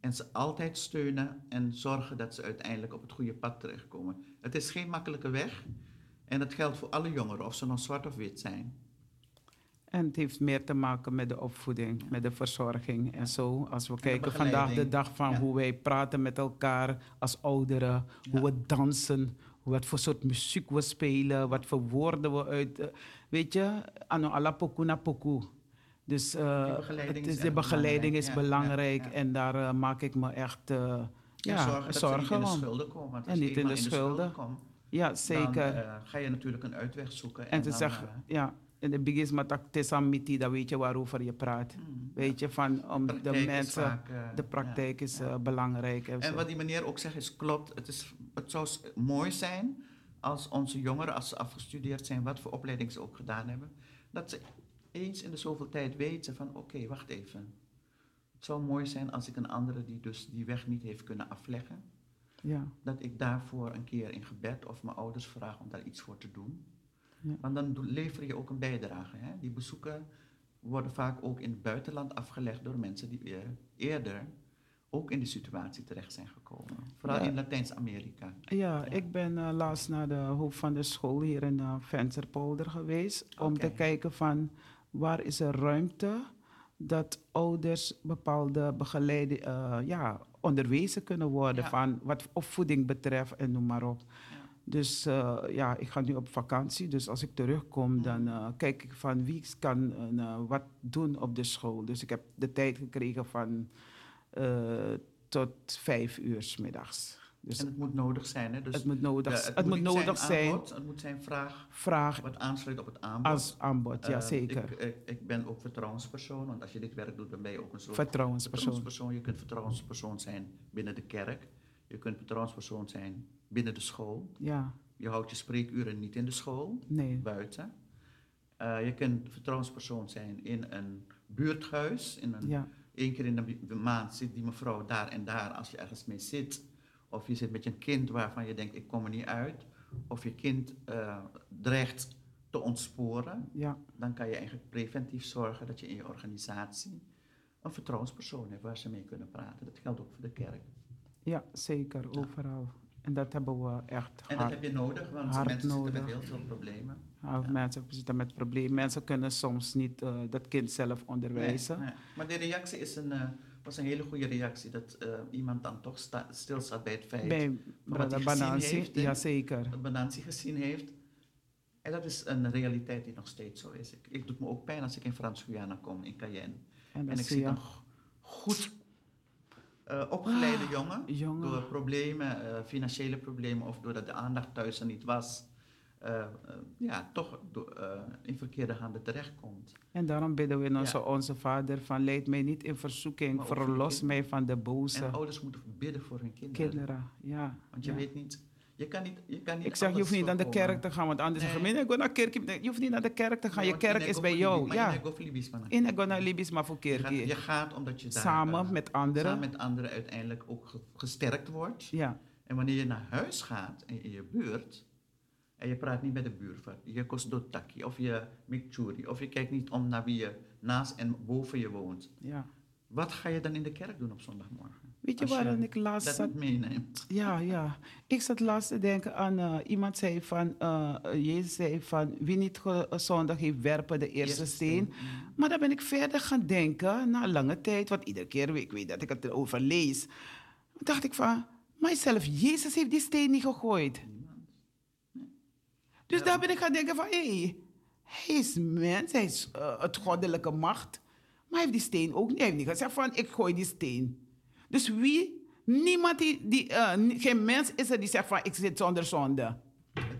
En ze altijd steunen en zorgen dat ze uiteindelijk op het goede pad terechtkomen. Het is geen makkelijke weg. En dat geldt voor alle jongeren, of ze nou zwart of wit zijn. En het heeft meer te maken met de opvoeding, met de verzorging en zo. Als we kijken vandaag de dag van Ja. hoe wij praten met elkaar als ouderen, hoe we dansen, wat voor soort muziek we spelen, wat voor woorden we uit. eh, weet je, ano alla poku na poku. Dus eh, het is de begeleiding is belangrijk, ja, belangrijk ja, ja. en daar eh, maak ik me echt ja, zorgen dat zorgen niet in de om. schulden komen. Want En als niet in de schulden. Ja, dan zeker. eh, ga je natuurlijk een uitweg zoeken. en te dan, zeggen, ja, in de begin met actesamiti, dan weet je waarover je praat. mm, Weet je, van om de praktijk is mensen, vaak, de praktijk is belangrijk. En, En wat die meneer ook zegt is klopt. Het, is, het zou mooi zijn als onze jongeren, als ze afgestudeerd zijn, wat voor opleiding ze ook gedaan hebben, dat ze eens in de zoveel tijd weten van oké, wacht even. Het zou mooi zijn als ik een andere die dus die weg niet heeft kunnen afleggen, ja, dat ik daarvoor een keer in gebed of mijn ouders vraag om daar iets voor te doen. Ja. Want dan lever je ook een bijdrage. Hè? Die bezoeken worden vaak ook in het buitenland afgelegd door mensen die weer eerder ook in die situatie terecht zijn gekomen. Vooral Ja. in Latijns-Amerika. ja, ik ben eh, laatst naar de hoofd van de school hier in uh, Vensterpolder geweest. Om te kijken van waar is er ruimte dat ouders bepaalde begeleiding, eh, ja, onderwezen kunnen worden Ja. van wat opvoeding betreft en noem maar op. Dus ja, ik ga nu op vakantie. Dus als ik terugkom, dan kijk ik van wie kan wat doen op de school. Dus ik heb de tijd gekregen van tot vijf uur 's middags. Dus En het moet nodig zijn. Hè? Dus het moet nodig, de- het moet nodig zijn. aanbod, het moet zijn vraag Vraag wat aansluit op het aanbod. als aanbod, ja Eh, zeker. Ik, ik, ik ben ook vertrouwenspersoon, want als je dit werk doet, dan ben je ook een soort Vertrouwenspersoon. vertrouwenspersoon. Je kunt vertrouwenspersoon zijn binnen de kerk. Je kunt vertrouwenspersoon zijn binnen de school. Ja, Je houdt je spreekuren niet in de school, nee. buiten. Eh, je kunt vertrouwenspersoon zijn in een buurthuis. In een, Ja, Eén keer in de maand zit die mevrouw daar en daar als je ergens mee zit. Of je zit met je kind waarvan je denkt, ik kom er niet uit. Of je kind eh, dreigt te ontsporen. ja, Dan kan je eigenlijk preventief zorgen dat je in je organisatie een vertrouwenspersoon hebt waar ze mee kunnen praten. Dat geldt ook voor de kerk. ja, zeker. Overal. En dat hebben we echt En dat heb je nodig, want mensen zitten met nodig. heel veel problemen. Mensen zitten met problemen. Mensen kunnen soms niet eh, dat kind zelf onderwijzen. Nee, nee. Maar de reactie is een, eh, was een hele goede reactie. Dat eh, iemand dan toch sta, stilstaat bij het feit Bij wat Brother Banansi, ja zeker. wat Banansi gezien heeft. En dat is een realiteit die nog steeds zo is. Ik, ik doet me ook pijn als ik in Frans-Guyana kom, in Cayenne. En En ik zie go- goed eh, opgeleide jongen, jongen. door problemen, eh, financiële problemen of doordat de aandacht thuis er niet was, eh, ja, toch in verkeerde handen terechtkomt. En daarom bidden we in onze, Ja. onze Vader van leid mij niet in verzoeking, Maar verlos mij van de boze En ouders moeten bidden voor hun kinderen. kinderen. Ja. Want je ja. weet niet, je kan niet, je kan niet Ik zeg, je hoeft niet naar de kerk te gaan, want anders Nee. ik wil naar kerk. Je hoeft niet naar de kerk te gaan, Nee, je kerk is bij jou. Ja, In Ego Libis, man. in de Gona Libis, maar voor je, gaat, je kerk. gaat omdat je daar Samen eh, met anderen. samen met anderen uiteindelijk ook ge- gesterkt wordt. Ja, En wanneer je naar huis gaat in, in je buurt en je praat niet met de buurvrouw, je kost dotaki of je mikchuri of je kijkt niet om naar wie je naast en boven je woont. ja. Wat ga je dan in de kerk doen op zondagmorgen? Weet je waarom ik laatst Dat zat? meeneemt. Ja, ja. Ik zat laatst te denken aan uh, iemand zei van, uh, Jezus zei van, wie niet ge- zondag heeft, werpen de eerste, steen. Maar dan ben ik verder gaan denken, na lange tijd, want iedere keer, ik weet dat ik het erover lees. Dacht ik van, maar zelf Jezus heeft die steen niet gegooid. Dus Ja. daar ben ik gaan denken van, hé, hey, hij is mens, hij is uh, het goddelijke macht. Maar hij heeft die steen ook niet, hij heeft niet gezegd van, ik gooi die steen. Dus wie, niemand die, die uh, ni- geen mens is er die zegt van, ik zit zonder zonde.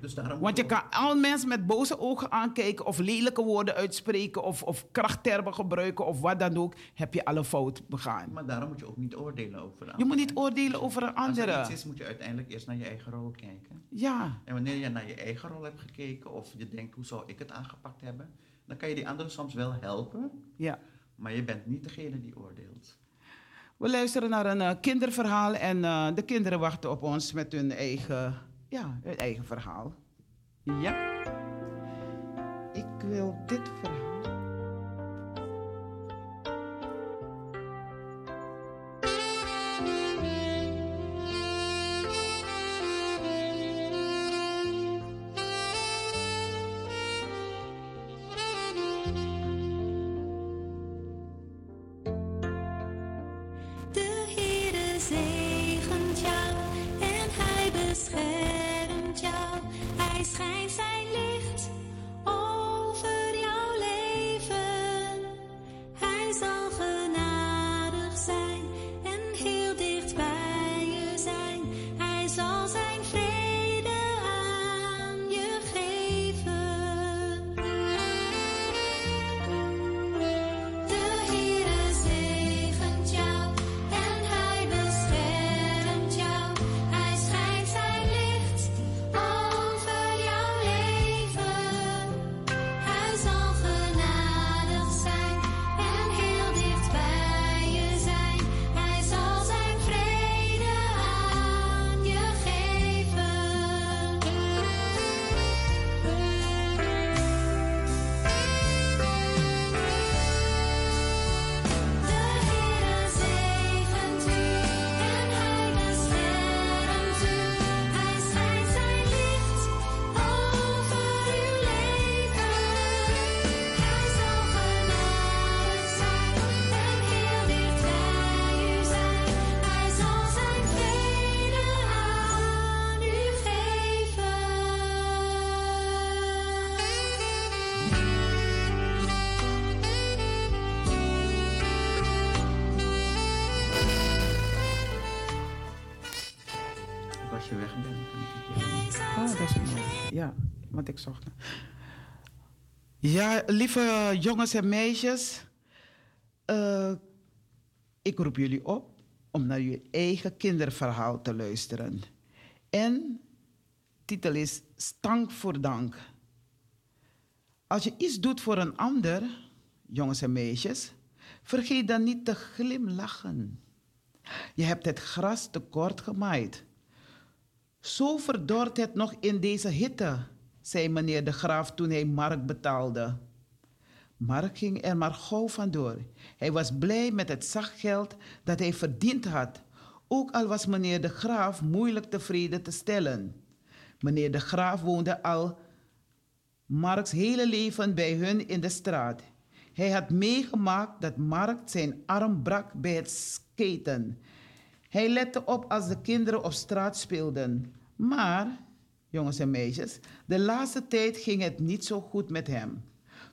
Dus daarom Want je kan al mensen met boze ogen aankijken of lelijke woorden uitspreken of, of krachttermen gebruiken of wat dan ook, heb je alle fout begaan. Maar daarom moet je ook niet oordelen over de Je moet niet oordelen over een Als er iets is, moet je uiteindelijk eerst naar je eigen rol kijken. Ja, En wanneer je naar je eigen rol hebt gekeken of je denkt, hoe zou ik het aangepakt hebben, dan kan je die anderen soms wel helpen, ja. maar je bent niet degene die oordeelt. We luisteren naar een eh, kinderverhaal en eh, de kinderen wachten op ons met hun eigen, ja, hun eigen verhaal. Ja. Ik wil dit verhaal. Als je weg bent. Oh, dat is mooi. Ja, wat ik zocht. Ja, lieve jongens en meisjes. eh, ik roep jullie op om naar je eigen kinderverhaal te luisteren. En titel is Stank voor dank. Als je iets doet voor een ander, jongens en meisjes, vergeet dan niet te glimlachen. Je hebt het gras te kort gemaaid. Zo verdort het nog in deze hitte, zei meneer de Graaf toen hij Mark betaalde. Mark ging er maar gauw vandoor. Hij was blij met het zakgeld dat hij verdiend had, ook al was meneer de Graaf moeilijk tevreden te stellen. Meneer de Graaf woonde al Marks hele leven bij hun in de straat. Hij had meegemaakt dat Mark zijn arm brak bij het skaten. Hij lette op als de kinderen op straat speelden. Maar, jongens en meisjes, de laatste tijd ging het niet zo goed met hem.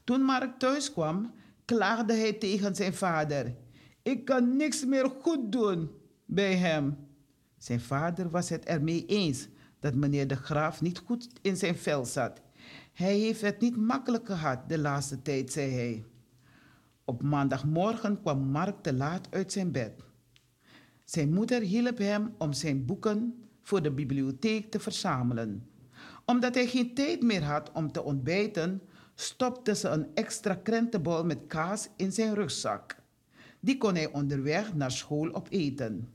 Toen Mark thuis kwam, klaagde hij tegen zijn vader. Ik kan niks meer goed doen bij hem. Zijn vader was het ermee eens dat meneer de Graaf niet goed in zijn vel zat. Hij heeft het niet makkelijk gehad de laatste tijd, zei hij. Op maandagmorgen kwam Mark te laat uit zijn bed. Zijn moeder hielp hem om zijn boeken voor de bibliotheek te verzamelen. Omdat hij geen tijd meer had om te ontbijten, stopte ze een extra krentenbol met kaas in zijn rugzak. Die kon hij onderweg naar school opeten.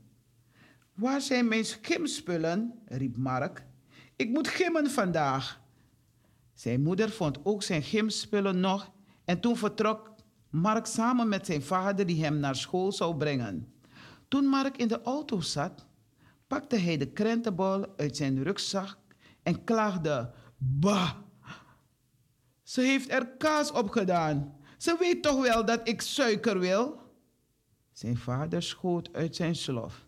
Waar zijn mijn gymspullen? riep Mark. Ik moet gimmen vandaag. Zijn moeder vond ook zijn gymspullen nog en toen vertrok Mark samen met zijn vader die hem naar school zou brengen. Toen Mark in de auto zat, pakte hij de krentenbol uit zijn rugzak en klaagde: Bah! Ze heeft er kaas op gedaan. Ze weet toch wel dat ik suiker wil? Zijn vader schoot uit zijn slof.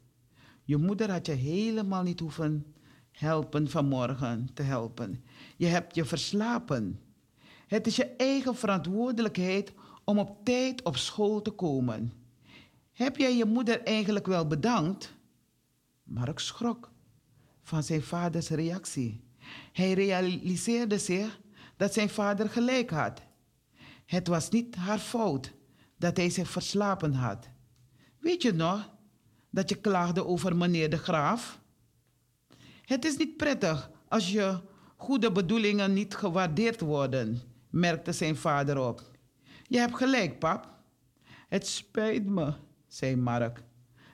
Je moeder had je helemaal niet hoeven helpen vanmorgen te helpen. Je hebt je verslapen. Het is je eigen verantwoordelijkheid om op tijd op school te komen. Heb jij je moeder eigenlijk wel bedankt? Mark schrok van zijn vaders reactie. Hij realiseerde zich dat zijn vader gelijk had. Het was niet haar fout dat hij zich verslapen had. Weet je nog dat je klaagde over meneer de Graaf? Het is niet prettig als je goede bedoelingen niet gewaardeerd worden, merkte zijn vader op. Je hebt gelijk, pap. Het spijt me, zei Mark.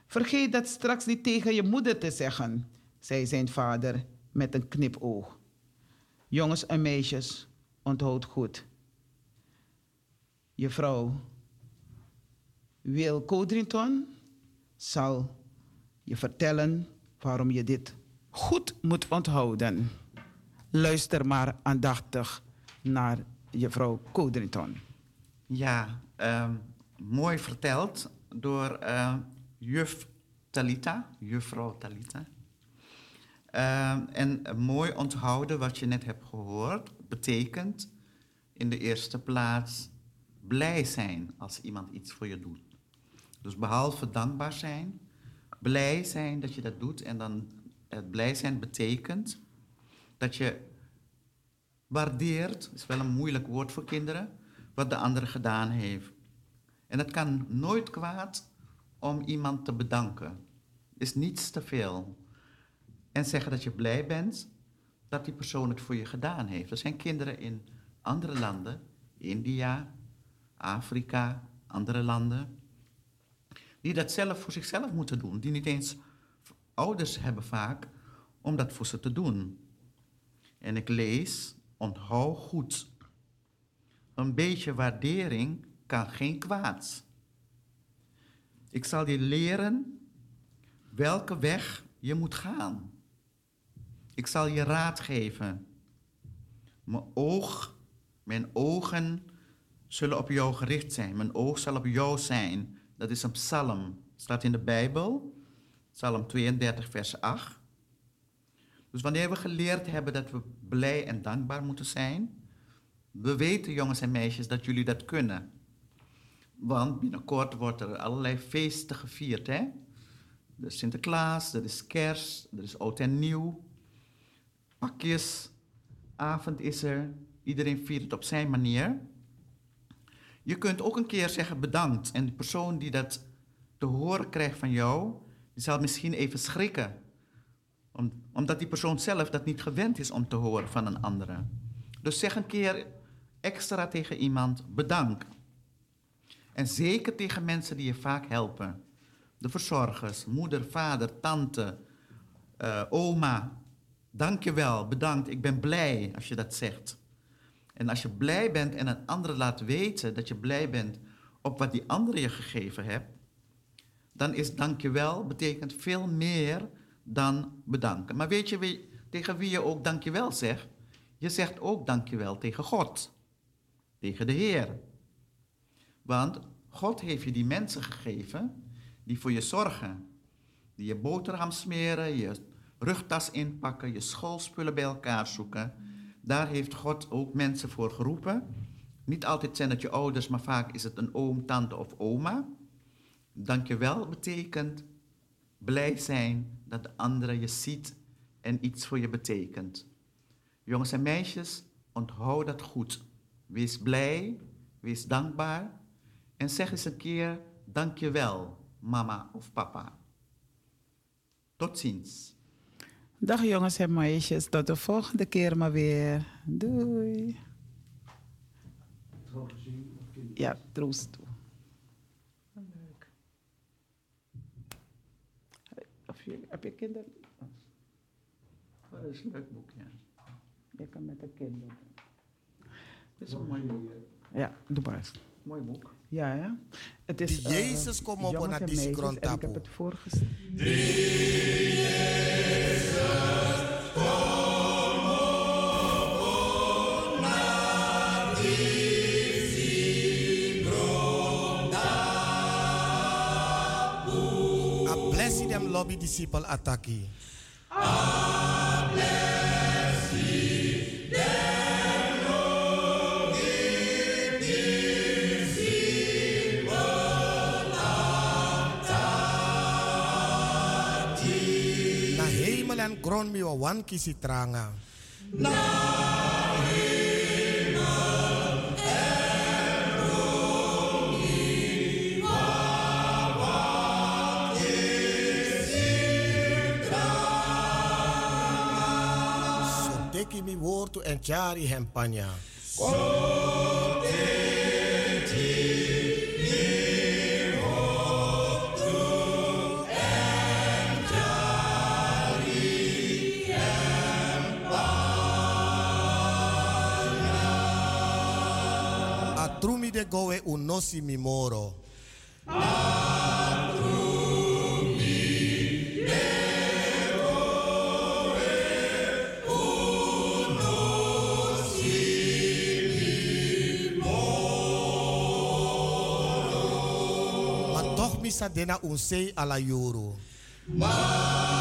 Vergeet dat straks niet tegen je moeder te zeggen, zei zijn vader met een knipoog. Jongens en meisjes, onthoud goed. Je vrouw Wil Codrington zal je vertellen waarom je dit goed moet onthouden. Luister maar aandachtig naar juffrouw Codrington. Ja, ehm, mooi verteld door eh, juf Talita, juffrouw Talita. Ehm, en eh, mooi onthouden wat je net hebt gehoord, betekent in de eerste plaats blij zijn als iemand iets voor je doet. Dus behalve dankbaar zijn, blij zijn dat je dat doet. En dan het blij zijn betekent dat je waardeert, is wel een moeilijk woord voor kinderen, wat de ander gedaan heeft. En het kan nooit kwaad om iemand te bedanken. Is niets te veel. En zeggen dat je blij bent dat die persoon het voor je gedaan heeft. Er zijn kinderen in andere landen, India, Afrika, andere landen, die dat zelf voor zichzelf moeten doen. Die niet eens ouders hebben vaak om dat voor ze te doen. En ik lees, onthoud goed. Een beetje waardering kan geen kwaad. Ik zal je leren welke weg je moet gaan. Ik zal je raad geven. Mijn oog, mijn ogen zullen op jou gericht zijn. Mijn oog zal op jou zijn. Dat is een psalm. Staat in de Bijbel. Psalm 32, vers 8. Dus wanneer we geleerd hebben dat we blij en dankbaar moeten zijn, we weten, jongens en meisjes, dat jullie dat kunnen. Want binnenkort wordt er allerlei feesten gevierd, hè? Er is Sinterklaas, er is kerst, er is oud en nieuw. Pakjes, avond is er. Iedereen viert het op zijn manier. Je kunt ook een keer zeggen bedankt. En de persoon die dat te horen krijgt van jou, die zal misschien even schrikken. Om, omdat die persoon zelf dat niet gewend is om te horen van een andere. Dus zeg een keer extra tegen iemand bedankt. En zeker tegen mensen die je vaak helpen. De verzorgers, moeder, vader, tante, eh, oma. Dank je wel, bedankt, ik ben blij als je dat zegt. En als je blij bent en een ander laat weten dat je blij bent op wat die andere je gegeven hebt, dan is dank je wel betekent veel meer dan bedanken. Maar weet je wie, tegen wie je ook dank je wel zegt? Je zegt ook dank je wel tegen God, tegen de Heer. Want God heeft je die mensen gegeven die voor je zorgen. Die je boterham smeren, je rugtas inpakken, je schoolspullen bij elkaar zoeken. Daar heeft God ook mensen voor geroepen. Niet altijd zijn het je ouders, maar vaak is het een oom, tante of oma. Dankjewel betekent blij zijn dat de andere je ziet en iets voor je betekent. Jongens en meisjes, onthoud dat goed. Wees blij, wees dankbaar en zeg eens een keer dankjewel, mama of papa. Tot ziens. Dag jongens en meisjes, tot de volgende keer maar weer. Doei. Ja, troost toe. Leuk. Of je, heb je kinderen? Dat is een leuk boek, ja. Je kan met een kind doen. Dat is een mooi boek. Ja, doe maar eens. Mooi boek. Ja, ja. Het is, Die Jezus eh, kom op jongens naar en die meisjes, grond en Ik heb het voorgesteld. A blessing them lobby disciple ataki. hemel en grond mi wan tranga. Na. So take mi woord en jari hem panya. So Pande gowe unosi mimoro. Misa dena unsei ala yoro. Ma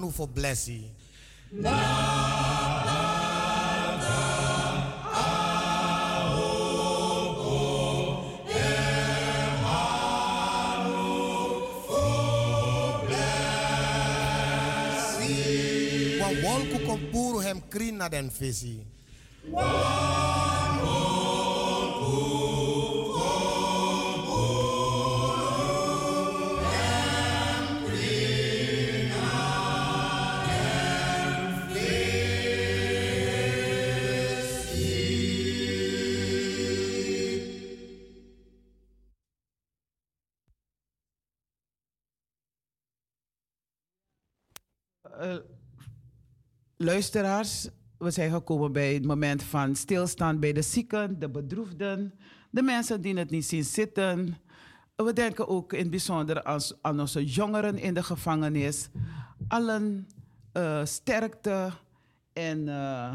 hopo hem hanu for blessing. Wan wolku kom puru hem krin na den visi. Eh, luisteraars, we zijn gekomen bij het moment van stilstaan bij de zieken, de bedroefden, de mensen die het niet zien zitten. We denken ook in het bijzonder aan, onze jongeren in de gevangenis. Allen eh, sterkte en uh,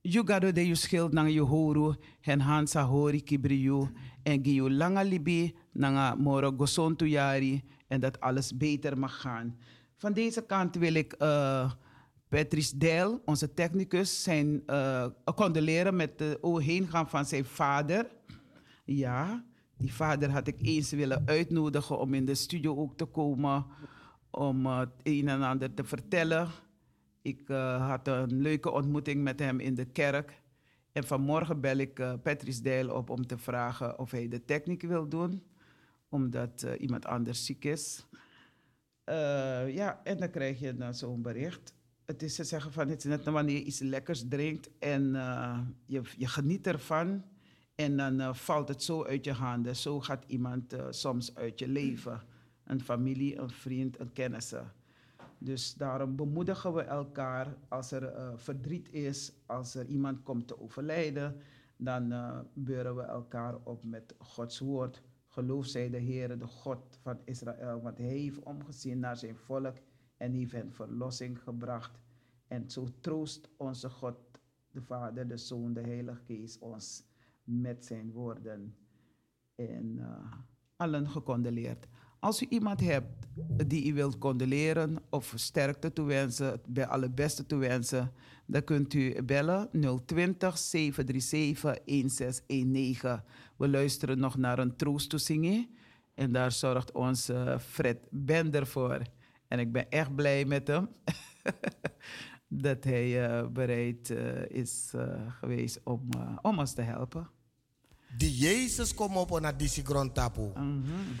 Jugado de je schild nang je horu, hen hansa hori kibriu en giu langa libi nanga moro yari en dat alles beter mag gaan. Van deze kant wil ik uh, Patrice Del, onze technicus, zijn uh, condoleren met de heengaan van zijn vader. Ja, die vader had ik eens willen uitnodigen om in de studio ook te komen om uh, het een en ander te vertellen. Ik uh, had een leuke ontmoeting met hem in de kerk. En vanmorgen bel ik Patrice Deil op om te vragen of hij de techniek wil doen, omdat iemand anders ziek is. Ja, en dan krijg je dan zo'n bericht. Het is te zeggen van, het is net wanneer je iets lekkers drinkt en uh, je, je geniet ervan. En dan uh, valt het zo uit je handen. Zo gaat iemand soms uit je leven. Een familie, een vriend, een kennisse. Dus daarom bemoedigen we elkaar als er verdriet is, als er iemand komt te overlijden, dan beuren we elkaar op met Gods woord. Geloof zij de Heer, de God van Israël, want Hij heeft omgezien naar zijn volk en heeft hen verlossing gebracht. En zo troost onze God, de Vader, de Zoon, de Heilige Geest ons met zijn woorden. En uh, allen gecondoleerd. Als u iemand hebt die u wilt condoleren of sterkte toewensen, bij alle beste toewensen, dan kunt u bellen 020 737 1619. We luisteren nog naar een troostoezinging en daar zorgt onze Fred Bender voor. En ik ben echt blij met hem dat hij uh, bereid uh, is uh, geweest om, om ons te helpen. Die Jezus kom op naar die grond tapu. Mm -hmm.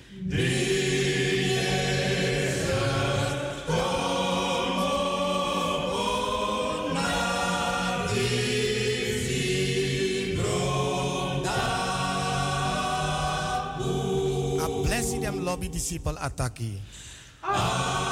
A blessing them lobby disciple ataki. A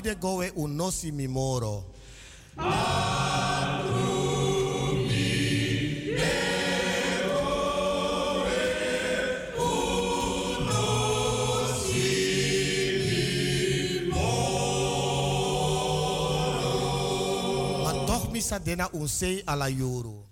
de gowe unosi mimoro. Toch misa dena unsei ala yoro.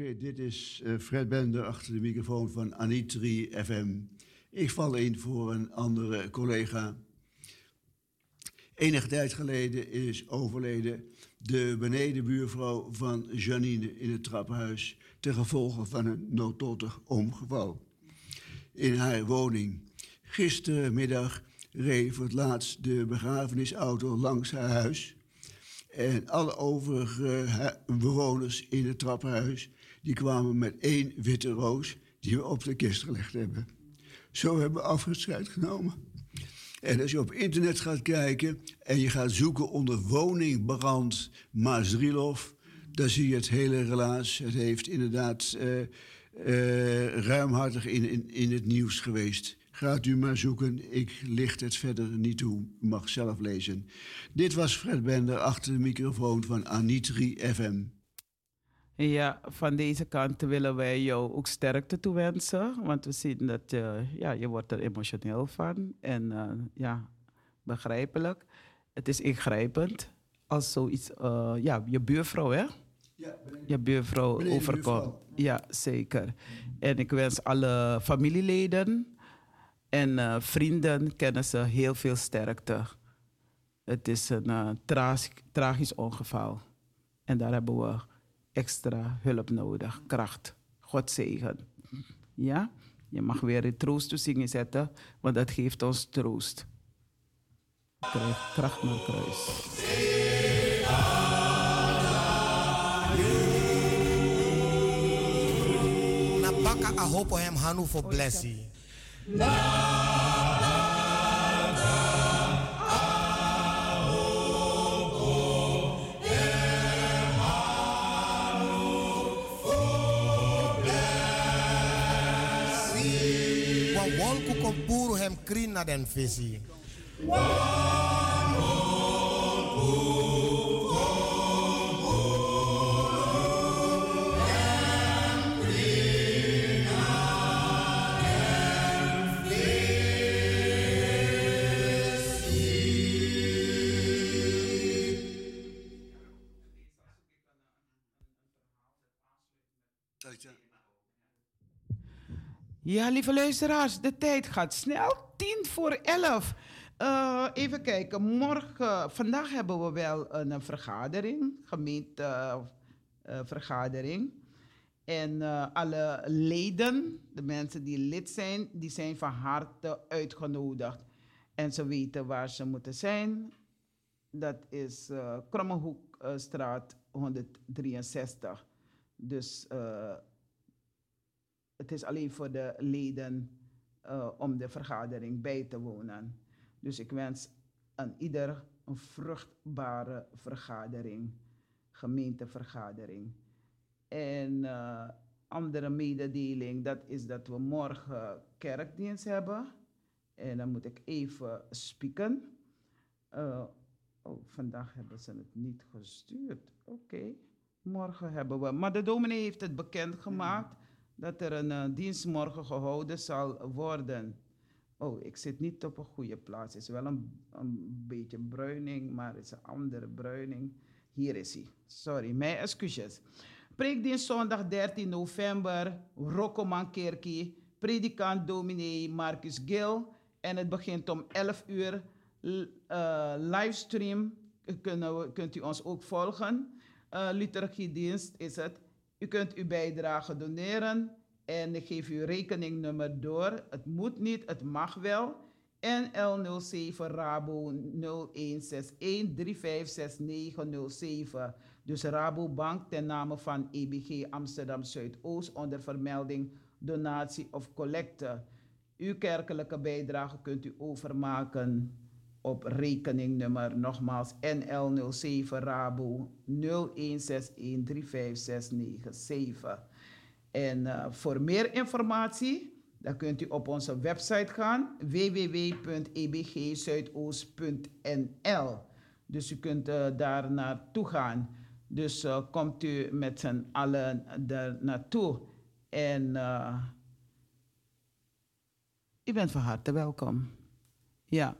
Dit is uh, Fred Bender achter de microfoon van Anitri FM. Ik val in voor een andere collega. Enige tijd geleden is overleden de benedenbuurvrouw van Janine in het trappenhuis ten gevolge van een noodlottig ongeval in haar woning. Gisterenmiddag reed voor het laatst de begrafenisauto langs haar huis. En alle overige bewoners in het trappenhuis, die kwamen met één witte roos die we op de kist gelegd hebben. Zo hebben we afscheid genomen. En als je op internet gaat kijken en je gaat zoeken onder woningbrand Maasdrilov, dan zie je het hele relaas. Het heeft inderdaad eh, eh, ruimhartig in, in, in het nieuws geweest. Gaat u maar zoeken, ik licht het verder niet toe. U mag zelf lezen. Dit was Fred Bender achter de microfoon van Anitri FM. Ja, van deze kant willen wij jou ook sterkte toewensen. Want we zien dat je, ja, je wordt er emotioneel van. En eh, ja, begrijpelijk. Het is ingrijpend als zoiets, eh, ja, je buurvrouw hè? Ja, Je buurvrouw overkomt. buurvrouw. Ja, zeker. En ik wens alle familieleden en eh, vrienden, kennissen heel veel sterkte. Het is een tragisch, tragisch ongeval. En daar hebben we extra hulp nodig, kracht. God zegen. Ja? Je mag weer in troosttoezingen zetten, want dat geeft ons troost. Krijg kracht naar kruis. Na baka a hopo hem hanu for blessing. Hem krin na den visi. Ja, lieve luisteraars, de tijd gaat snel. Voor elf. Eh, even kijken, morgen, vandaag hebben we wel een, eh, vergadering, gemeentevergadering. en eh, alle leden, de mensen die lid zijn, die zijn van harte uitgenodigd. En ze weten waar ze moeten zijn. Dat is eh Krommehoekstraat 163. Dus eh, het is alleen voor de leden eh, om de vergadering bij te wonen. Dus ik wens aan ieder een vruchtbare vergadering, gemeentevergadering. En eh, andere mededeling, dat is dat we morgen kerkdienst hebben. En dan moet ik even spieken. Eh, oh, vandaag hebben ze het niet gestuurd. Oké, morgen hebben we. Maar de dominee heeft het bekendgemaakt dat er een eh, dienst morgen gehouden zal worden. Oh, ik zit niet op een goede plaats. Het is wel een, een beetje bruining, maar het is een andere bruining. Hier is hij. Sorry, mijn excuses. Preekdienst zondag 13 november, Rokkomankerkie. Predikant dominee Marcus Gil. En het begint om 11 uur. Eh, livestream kunt u ons ook volgen. Eh liturgiedienst is het. U kunt uw bijdrage doneren en geef uw rekeningnummer door. Het moet niet, het mag wel. NL07 Rabo 0161356907. Dus Rabobank ten name van EBG Amsterdam Zuidoost onder vermelding donatie of collecte. Uw kerkelijke bijdrage kunt u overmaken op rekeningnummer nogmaals NL07 Rabo 0161356697. En eh, voor meer informatie, dan kunt u op onze website gaan www.ebgzuidoost.nl. Dus u kunt eh, daar naartoe gaan. Dus eh, komt u met z'n allen daar naartoe. En u bent van harte welkom. Ja.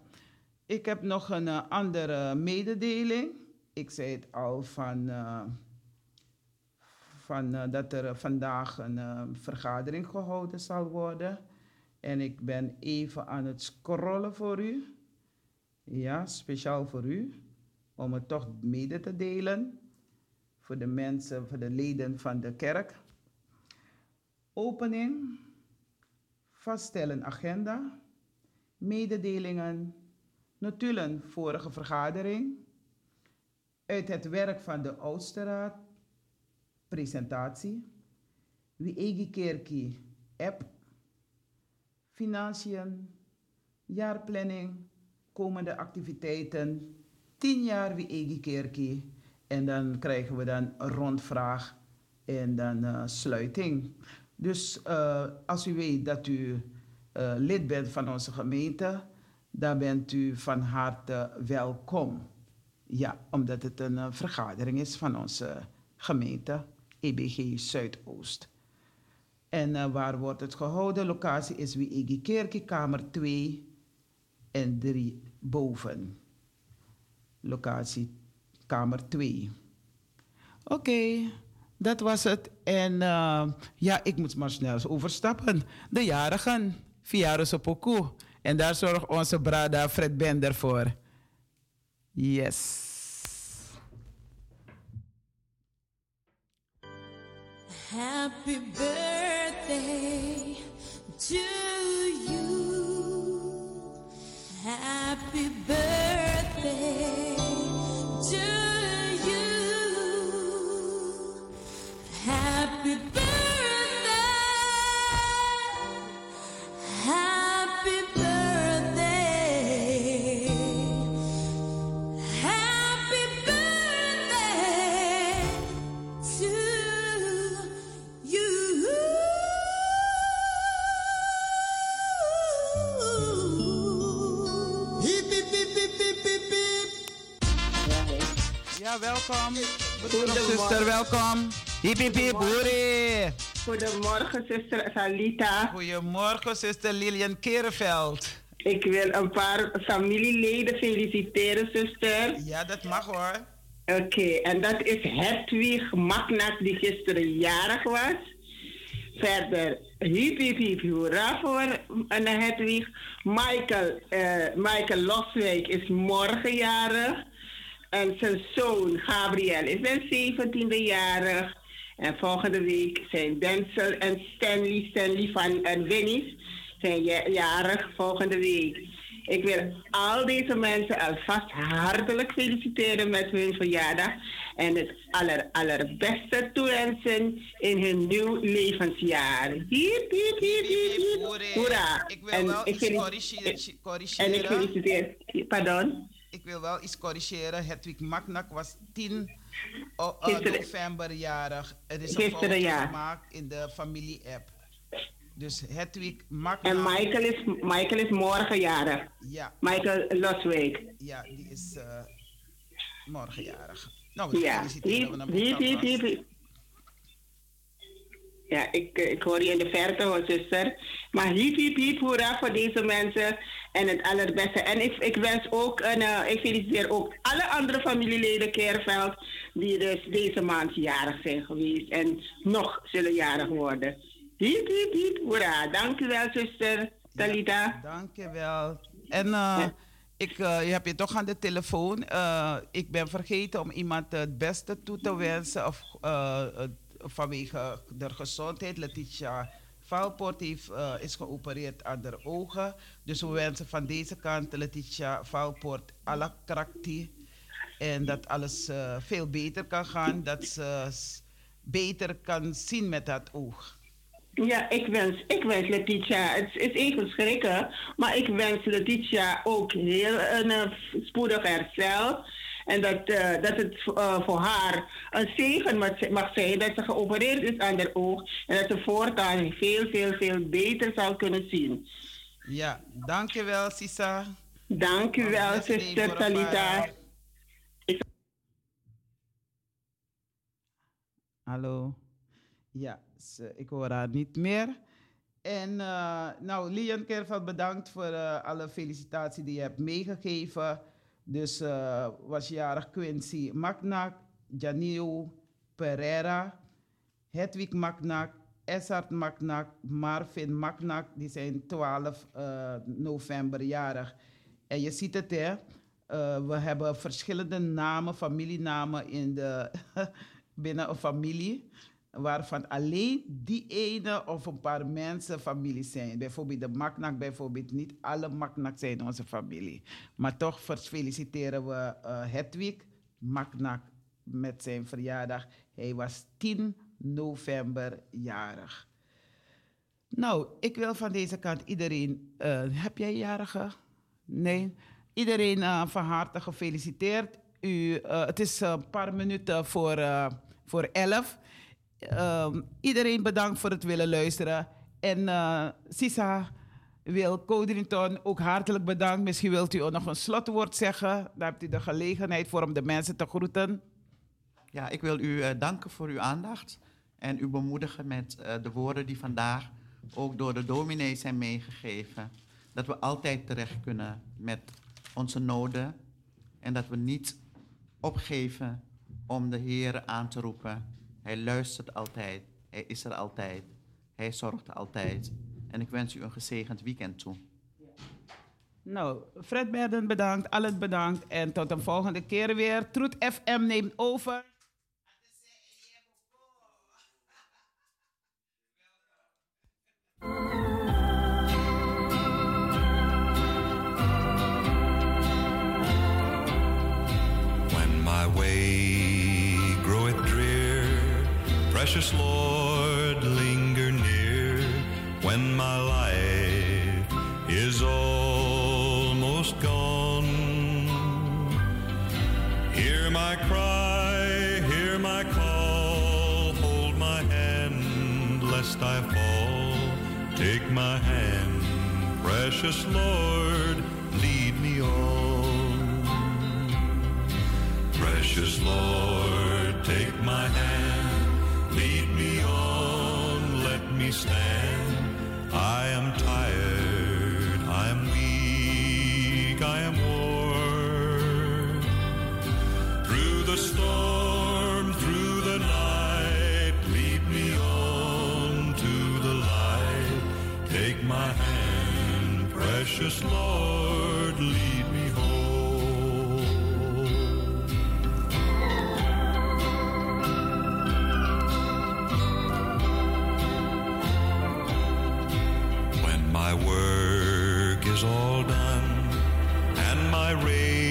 Ik heb nog een eh, andere mededeling. Ik zei het al van, eh, van, eh, dat er vandaag een vergadering gehouden zal worden. En ik ben even aan het scrollen voor u. Ja, speciaal voor u. Om het toch mede te delen. Voor de mensen, voor de leden van de kerk. Opening. Vaststellen agenda. Mededelingen. Notulen vorige vergadering. Uit het werk van de oudste raad, presentatie. Wie Egi Kerkie, app. Financiën, jaarplanning, komende activiteiten. 10 jaar Wie Egi Kerkie. En dan krijgen we dan een rondvraag en dan eh, sluiting. Dus eh, als u weet dat u eh, lid bent van onze gemeente, dan bent u van harte welkom. Ja, omdat het een eh, vergadering is van onze gemeente EBG Zuidoost. En eh, waar wordt het gehouden? Locatie is Wiegi Kerkie, kamer 2 en 3 boven. Locatie kamer 2. Oké, dat was het. En eh, ja, ik moet maar snel overstappen. De jarigen, Fiaro Poku. En daar zorgt onze brada Fred Bender voor. Yes. Happy birthday to you. Happy birthday to you. Happy birthday. Welkom. Goedemorgen. Zuster, welkom. Hip, hip, hip. Goedemorgen, zuster Salita. Goedemorgen, zuster Lilian Kereveld. Ik wil een paar familieleden feliciteren, zuster. Ja, dat mag hoor. Oké, en dat is Hedwig Magnac, die gisteren jarig was. Verder, hiep, hiep, hiep, hoera voor Hedwig. Michael, eh, Michael Loswijk is morgen jarig. En zijn zoon Gabriel is zijn 17e jarig. En volgende week zijn Denzel en Stanley, Stanley van en Winnie zijn ja- jarig volgende week. Ik wil al deze mensen alvast hartelijk feliciteren met hun verjaardag. En het aller, allerbeste toewensen in hun nieuw levensjaar. Hiep, hiep, hiep, hiep, hiep. Hoera. Ik wil En wel ik corrigeren. En ik feliciteer. Pardon? Ik wil wel iets corrigeren. Hedwig Magnak was 10 o- eh, november jarig. Er is een ja. gemaakt in de familie-app. Dus Hedwig Magnak. En Michael is, Michael is morgen jarig. Ja, Michael Loswijk. ja, die is eh morgen jarig. Nou, we Ja, feliciteren ook hiep, alvast. hiep, hiep. Ja, ik, eh, ik hoor je in de verte, hoor, zuster. Maar hiep, hiep, hiep, hoera voor deze mensen. En het allerbeste. En ik, ik wens ook, een, eh, ik feliciteer ook alle andere familieleden Keerveld... die dus deze maand jarig zijn geweest en nog zullen jarig worden. Hiep, hiep, hiep, hoera. Dank u wel, zuster Talita. Dank je wel. En eh, ik, eh, je hebt je toch aan de telefoon. Ik ben vergeten om iemand het beste toe te wensen. Of, vanwege de gezondheid. Letitia Valpoort heeft, eh, is geopereerd aan haar ogen. Dus we wensen van deze kant Letitia Valpoort alle krakti. En dat alles eh, veel beter kan gaan. Dat ze beter kan zien met dat oog. Ja, ik wens, ik wens Letitia, het is even schrikken, maar ik wens Letitia ook heel een eh, spoedig herstel. En dat, eh, dat het eh, voor haar een zegen mag, zijn dat ze geopereerd is aan haar oog. En dat ze voortaan veel, veel, veel beter zal kunnen zien. Ja, dankjewel Sisa. Dank u wel, Beste zuster Talita. Hallo. Ja, ik hoor haar niet meer. En eh, nou, Lian Kerveld, bedankt voor alle felicitaties die je hebt meegegeven. Dus eh, was jarig Quincy Maknak, Janio Pereira, Hedwig Maknak, Essart Maknak, Marvin Maknak. Die zijn 12 eh, november jarig. En je ziet het, hè. Eh, we hebben verschillende namen, familienamen in de, binnen een familie. Waarvan alleen die ene of een paar mensen familie zijn. Bijvoorbeeld de Maknak, bijvoorbeeld niet alle Maknak zijn onze familie. Maar toch feliciteren we eh Hedwig Maknak met zijn verjaardag. Hij was 10 november jarig. Nou, ik wil van deze kant iedereen. eh, heb jij jarige? Nee. Iedereen eh, van harte gefeliciteerd. U, het is een paar minuten voor, voor elf. Ehm, iedereen bedankt voor het willen luisteren. En eh, Sisa wil Codrington ook hartelijk bedankt. Misschien wilt u ook nog een slotwoord zeggen. Daar hebt u de gelegenheid voor om de mensen te groeten. Ja, ik wil u eh, danken voor uw aandacht en u bemoedigen met eh, de woorden die vandaag ook door de dominees zijn meegegeven. Dat we altijd terecht kunnen met onze noden en dat we niet opgeven om de Heer aan te roepen. Hij luistert altijd, hij is er altijd, hij zorgt altijd. En ik wens u een gezegend weekend toe. Nou, Fred Berden bedankt, allen bedankt. En tot een volgende keer weer. Troet FM neemt over. Precious Lord, linger near. When my life is almost gone, hear my cry, hear my call, hold my hand lest I fall. Take my hand, precious Lord, lead me on. Precious Lord, let me stand. I am tired, I am weak, I am worn. Through the storm, through the night, lead me on to the light. Take my hand, precious Lord, all done and my race